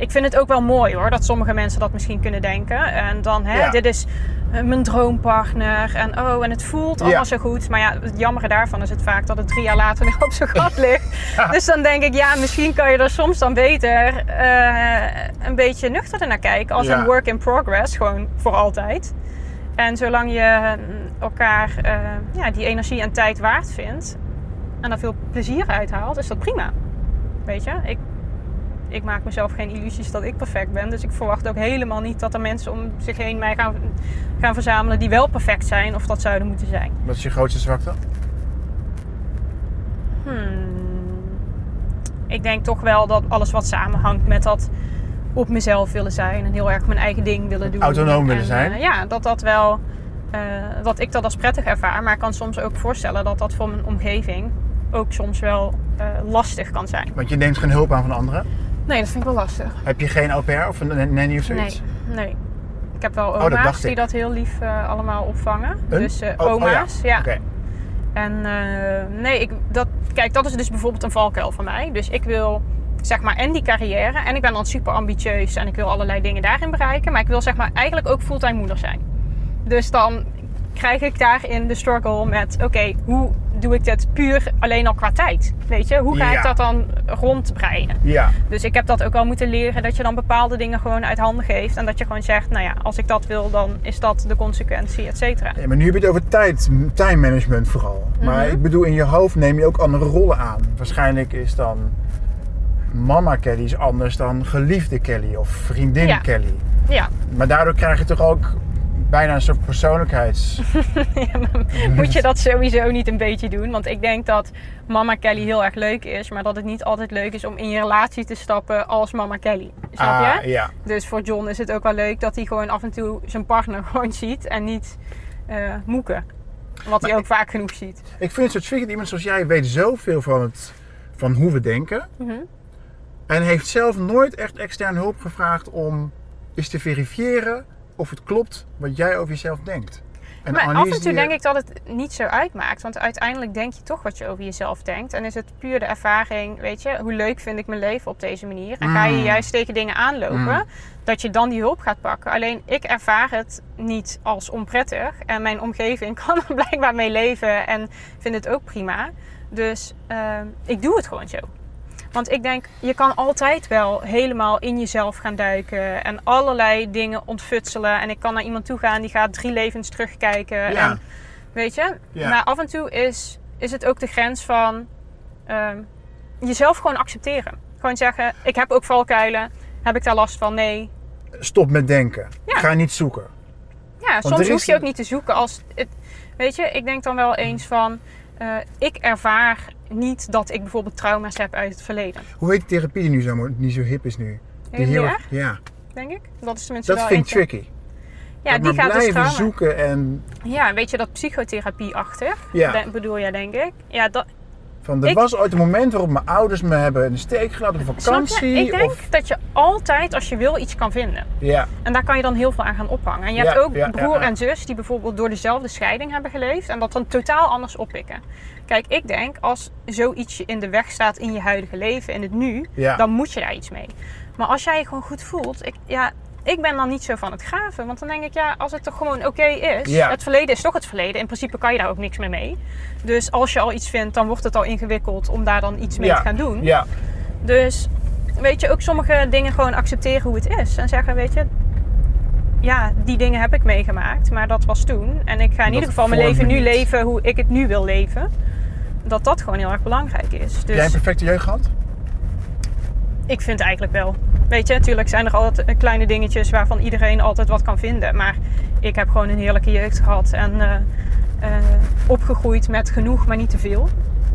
C: ik vind het ook wel mooi hoor, dat sommige mensen dat misschien kunnen denken. En dan, hè,
B: Ja.
C: dit is eh, mijn droompartner. En oh, en het voelt allemaal
B: Ja.
C: zo goed. Maar ja, het jammere daarvan is het vaak dat het drie jaar later <laughs> nog op zijn gat ligt. Dus dan denk ik, ja, misschien kan je er soms dan beter eh, een beetje nuchterder naar kijken. Als een work in progress, gewoon voor altijd. En zolang je mm, elkaar eh, ja, die energie en tijd waard vindt en daar veel plezier uit haalt, is dat prima. Weet je, ik, ik maak mezelf geen illusies dat ik perfect ben. Dus ik verwacht ook helemaal niet dat er mensen om zich heen mij gaan, gaan verzamelen die wel perfect zijn of dat zouden moeten zijn.
B: wat is je grootste zwakte?
C: Hmm. Ik denk toch wel dat alles wat samenhangt met dat op mezelf willen zijn en heel erg mijn eigen ding willen doen.
B: Autonoom willen
C: En,
B: zijn.
C: eh, ja, dat dat wel, dat ik dat als prettig ervaar. Maar ik kan soms ook voorstellen dat dat voor mijn omgeving ook soms wel eh, lastig kan zijn.
B: Want je neemt geen hulp aan van anderen.
C: Nee, dat vind ik wel lastig.
B: Heb je geen au pair of een nanny of zoiets?
C: Nee, nee. Ik heb wel
B: Oh, dat
C: oma's die
B: ik.
C: dat heel lief eh, allemaal opvangen.
B: Een?
C: Dus eh,
B: Oh, oh
C: oma's, ja. En eh, nee, ik, dat, kijk, dat is dus bijvoorbeeld een valkuil van mij. Dus ik wil zeg maar en die carrière. En ik ben dan super ambitieus en ik wil allerlei dingen daarin bereiken. Maar ik wil zeg maar eigenlijk ook fulltime moeder zijn. Dus dan krijg ik daarin de struggle met... Oké, hoe doe ik dit puur alleen al qua tijd? Weet je, hoe ga
B: Ja.
C: ik dat dan rondbreien?
B: Ja,
C: Dus ik heb dat ook wel moeten leren. Dat je dan bepaalde dingen gewoon uit handen geeft. En dat je gewoon zegt, nou ja, als ik dat wil, dan is dat de consequentie, et cetera.
B: Ja, maar nu heb je het over tijd, time management vooral. Maar
C: Mhm.
B: ik bedoel, in je hoofd neem je ook andere rollen aan. Waarschijnlijk is dan mama Kelly is anders dan geliefde Kelly of vriendin
C: Ja.
B: Kelly.
C: Ja,
B: Maar daardoor krijg je toch ook bijna een soort persoonlijkheids... <laughs>
C: Ja, moet je dat sowieso niet een beetje doen. Want ik denk dat mama Kelly heel erg leuk is. Maar dat het niet altijd leuk is om in je relatie te stappen als mama Kelly. Snap je?
B: Ah, ja.
C: Dus voor John is het ook wel leuk dat hij gewoon af en toe zijn partner <laughs> gewoon ziet en niet eh moeken. Wat hij ook vaak genoeg ziet.
B: Ik vind het zo tricky dat iemand zoals jij weet zoveel van, het, van hoe we denken.
C: Mhm.
B: En heeft zelf nooit echt extern hulp gevraagd om eens te verifiëren of het klopt wat jij over jezelf denkt. En
C: maar af en toe denk ik dat het niet zo uitmaakt. Want uiteindelijk denk je toch wat je over jezelf denkt. En is het puur de ervaring, weet je, hoe leuk vind ik mijn leven op deze manier. En ga je
B: Mm.
C: juist tegen dingen aanlopen,
B: Mm.
C: dat je dan die hulp gaat pakken. Alleen ik ervaar het niet als onprettig. En mijn omgeving <laughs> kan er blijkbaar mee leven en vindt het ook prima. Dus ehm, ik doe het gewoon zo. Want ik denk, je kan altijd wel helemaal in jezelf gaan duiken en allerlei dingen ontfutselen. En ik kan naar iemand toe gaan die gaat drie levens terugkijken.
B: Ja.
C: En, weet je?
B: Ja.
C: Maar af en toe is, is het ook de grens van ehm, jezelf gewoon accepteren. Gewoon zeggen, ik heb ook valkuilen. Heb ik daar last van? Nee.
B: Stop met denken.
C: Ja.
B: Ga niet zoeken.
C: Ja, soms hoef je
B: een-
C: ook niet te zoeken als het. Weet je, ik denk dan wel eens van. eh, ik ervaar niet dat ik bijvoorbeeld trauma's heb uit het verleden.
B: Hoe heet therapie die nu zo, niet zo hip is nu? Die heel erg- ja,
C: denk ik. Dat is tenminste
B: dat
C: wel
B: vind ik tricky.
C: Ja,
B: Dat
C: die gaat dus trauma.
B: zoeken en
C: Ja, weet je dat psychotherapie-achtig?
B: Ja.
C: De- bedoel jij, denk ik? Ja, dat,
B: van er
C: Ik-
B: was ooit een moment waarop mijn ouders me hebben in de steek gelaten op vakantie.
C: Ik denk
B: of,
C: dat je altijd, als je wil, iets kan vinden.
B: ja,
C: En daar kan je dan heel veel aan gaan ophangen. En je
B: Ja,
C: hebt ook
B: ja,
C: broer
B: ja.
C: en zus die bijvoorbeeld door dezelfde scheiding hebben geleefd en dat dan totaal anders oppikken. Kijk, ik denk als zoiets je in de weg staat in je huidige leven, in het nu, dan moet je daar iets mee. Maar als jij je gewoon goed voelt, ik, ja, ik ben dan niet zo van het graven. Want dan denk ik, ja, als het toch gewoon oké is.
B: Ja.
C: Het verleden is toch het verleden. In principe kan je daar ook niks meer mee. Dus als je al iets vindt, dan wordt het al ingewikkeld om daar dan iets mee
B: Ja.
C: te gaan doen.
B: ja,
C: Dus weet je, ook sommige dingen gewoon accepteren hoe het is. En zeggen, weet je, ja, die dingen heb ik meegemaakt, maar dat was toen. En ik ga in
B: Dat
C: ieder geval mijn leven nu leven hoe ik het nu wil leven. Dat dat gewoon heel erg belangrijk is.
B: Heb jij
C: Dus
B: een perfecte jeugd gehad?
C: Ik vind eigenlijk wel. Weet je, natuurlijk zijn er altijd eh, kleine dingetjes waarvan iedereen altijd wat kan vinden. Maar ik heb gewoon een heerlijke jeugd gehad. En eh, eh, opgegroeid met genoeg, maar niet te veel.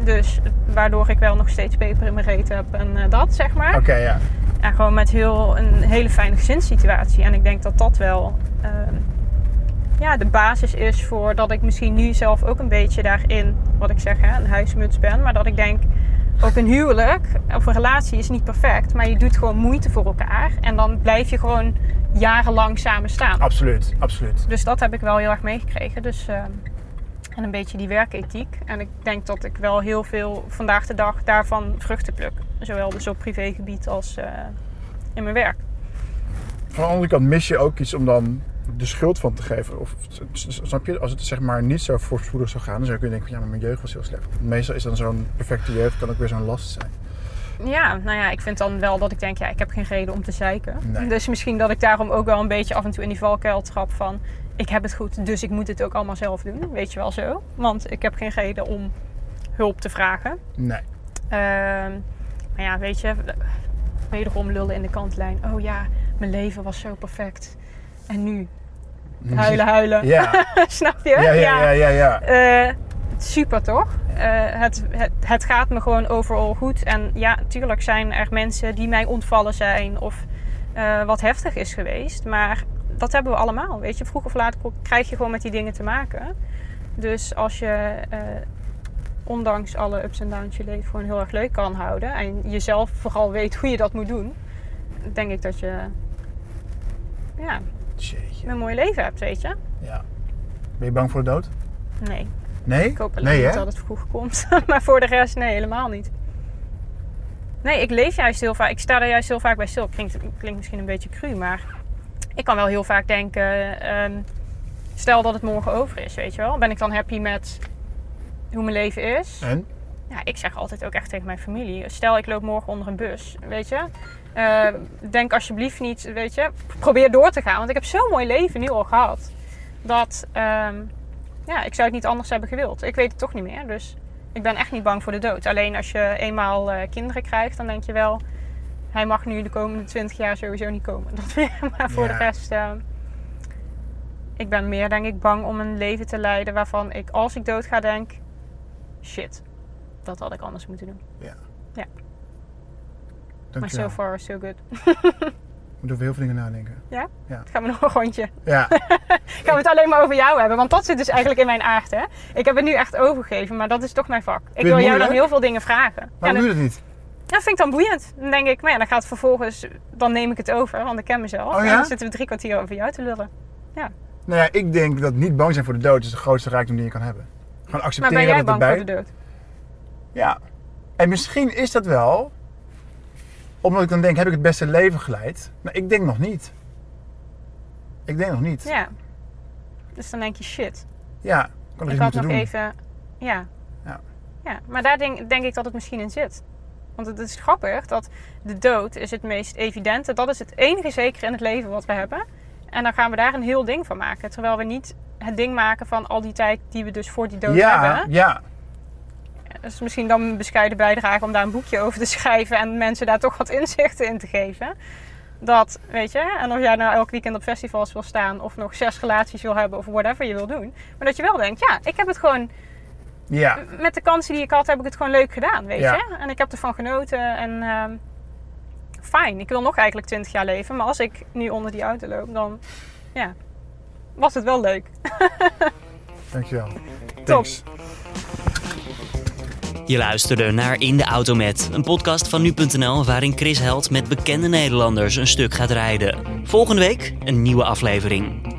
C: Dus waardoor ik wel nog steeds peper in mijn reet heb en dat, zeg maar.
B: Oké, ja.
C: En gewoon met heel, een hele fijne gezinssituatie. En ik denk dat dat wel ehm, ja, de basis is voor dat ik misschien nu zelf ook een beetje daarin, wat ik zeg, hè, een huismuts ben. Maar dat ik denk, ook een huwelijk of een relatie is niet perfect. Maar je doet gewoon moeite voor elkaar. En dan blijf je gewoon jarenlang samen staan.
B: Absoluut, absoluut.
C: Dus dat heb ik wel heel erg meegekregen. Dus, ehm, en een beetje die werkethiek. En ik denk dat ik wel heel veel vandaag de dag daarvan vruchten pluk. Zowel dus op privégebied als eh, in mijn werk.
B: Van de andere kant mis je ook iets om dan de schuld van te geven. Of, snap je? Als het zeg maar niet zo voorspoedig zou gaan, dan zou je kunnen denken van ja, maar mijn jeugd was heel slecht. Meestal is dan zo'n perfecte jeugd kan ook weer zo'n last zijn.
C: Ja, nou ja, ik vind dan wel dat ik denk, ja, ik heb geen reden om te zeiken.
B: Nee.
C: Dus misschien dat ik daarom ook wel een beetje af en toe in die valkuil trap van... ik heb het goed, dus ik moet het ook allemaal zelf doen. Weet je wel zo. Want ik heb geen reden om hulp te vragen.
B: Nee.
C: Ehm, maar ja, weet je, wederom lullen in de kantlijn. Oh ja, mijn leven was zo perfect. En nu? Huilen, huilen.
B: Ja, <laughs>
C: Snap je?
B: ja, ja, ja, ja. ja.
C: Eh, super toch? Eh, het, het, het gaat me gewoon overal goed. En ja, natuurlijk zijn er mensen die mij ontvallen zijn of eh, wat heftig is geweest. Maar dat hebben we allemaal. Weet je, vroeg of laat krijg je gewoon met die dingen te maken. Dus als je ondanks alle ups en downs je leven gewoon heel erg leuk kan houden. En jezelf vooral weet hoe je dat moet doen. Denk ik dat je ja. Een mooi leven hebt, weet je?
B: Ja. Ben je bang voor de dood?
C: Nee.
B: Nee?
C: Ik hoop alleen
B: nee,
C: dat het vroeg komt. <laughs> maar voor de rest, nee, helemaal niet. Nee, ik leef juist heel vaak. Ik sta er juist heel vaak bij stil. Klinkt, klinkt misschien een beetje cru, maar ik kan wel heel vaak denken: ehm, stel dat het morgen over is, weet je wel. Ben ik dan happy met hoe mijn leven is?
B: En?
C: Ja, ik zeg altijd ook echt tegen mijn familie: stel ik loop morgen onder een bus, weet je. Eh, denk alsjeblieft niet, weet je, probeer door te gaan. Want ik heb zo'n mooi leven nu al gehad. Dat, ehm, ja, ik zou het niet anders hebben gewild. Ik weet het toch niet meer, dus ik ben echt niet bang voor de dood. Alleen als je eenmaal eh, kinderen krijgt, dan denk je wel... Hij mag nu de komende 20 jaar sowieso niet komen. <laughs> Dat weer. Maar voor
B: Ja.
C: de rest... eh, ik ben meer, denk ik, bang om een leven te leiden waarvan ik, als ik dood ga, denk... Shit, dat had ik anders moeten doen. Maar so far, so good.
B: moet over heel veel dingen nadenken.
C: Ja?
B: Ja.
C: Gaan we nog een rondje?
B: Ja, <laughs>
C: Gaan we het alleen maar over jou hebben? Want dat zit dus eigenlijk in mijn aard, hè? Ik heb het nu echt overgegeven, maar dat is toch mijn vak. Ik wil jou dan heel veel dingen vragen. Ja,
B: waarom
C: dan,
B: doe je dat niet?
C: ja, vind ik dan boeiend. Dan denk ik, maar ja, dan gaat het vervolgens... Dan neem ik het over, want ik ken mezelf.
B: Oh ja?
C: En dan zitten we drie kwartier over jou te lullen.
B: Nou ja, ik denk dat niet bang zijn voor de dood is de grootste rijkdom die je kan hebben. Gewoon
C: Maar
B: accepteren
C: ben jij
B: dat het
C: bang voor de dood?
B: Ja. En misschien is dat wel... Omdat ik dan denk, heb ik het beste leven geleid? Maar ik denk nog niet. Ik denk nog niet.
C: Ja. Dus dan denk je, shit.
B: Ja, kan
C: ik had nog
B: doen.
C: even... Ja.
B: Ja.
C: ja. Maar daar denk, denk ik dat het misschien in zit. Want het is grappig dat de dood is het meest evidente. Dat is het enige zeker in het leven wat we hebben. En dan gaan we daar een heel ding van maken. Terwijl we niet het ding maken van al die tijd die we dus voor die dood
B: Ja,
C: hebben.
B: ja.
C: Dus misschien dan een bescheiden bijdrage om daar een boekje over te schrijven. En mensen daar toch wat inzichten in te geven. Dat, weet je, en of jij nou elk weekend op festivals wil staan. Of nog zes relaties wil hebben of whatever je wil doen. Maar dat je wel denkt, ja, ik heb het gewoon
B: Ja,
C: met de kansen die ik had, heb ik het gewoon leuk gedaan, weet
B: Ja.
C: je. En ik heb ervan genoten en ehm, fijn. Ik wil nog eigenlijk 20 jaar leven, maar als ik nu onder die auto loop, dan ja, was het wel leuk. <laughs>
B: dankjewel. Thanks.
A: Je luisterde naar In de Auto Met, een podcast van nu.nl waarin Chris Held met bekende Nederlanders een stuk gaat rijden. Volgende week een nieuwe aflevering.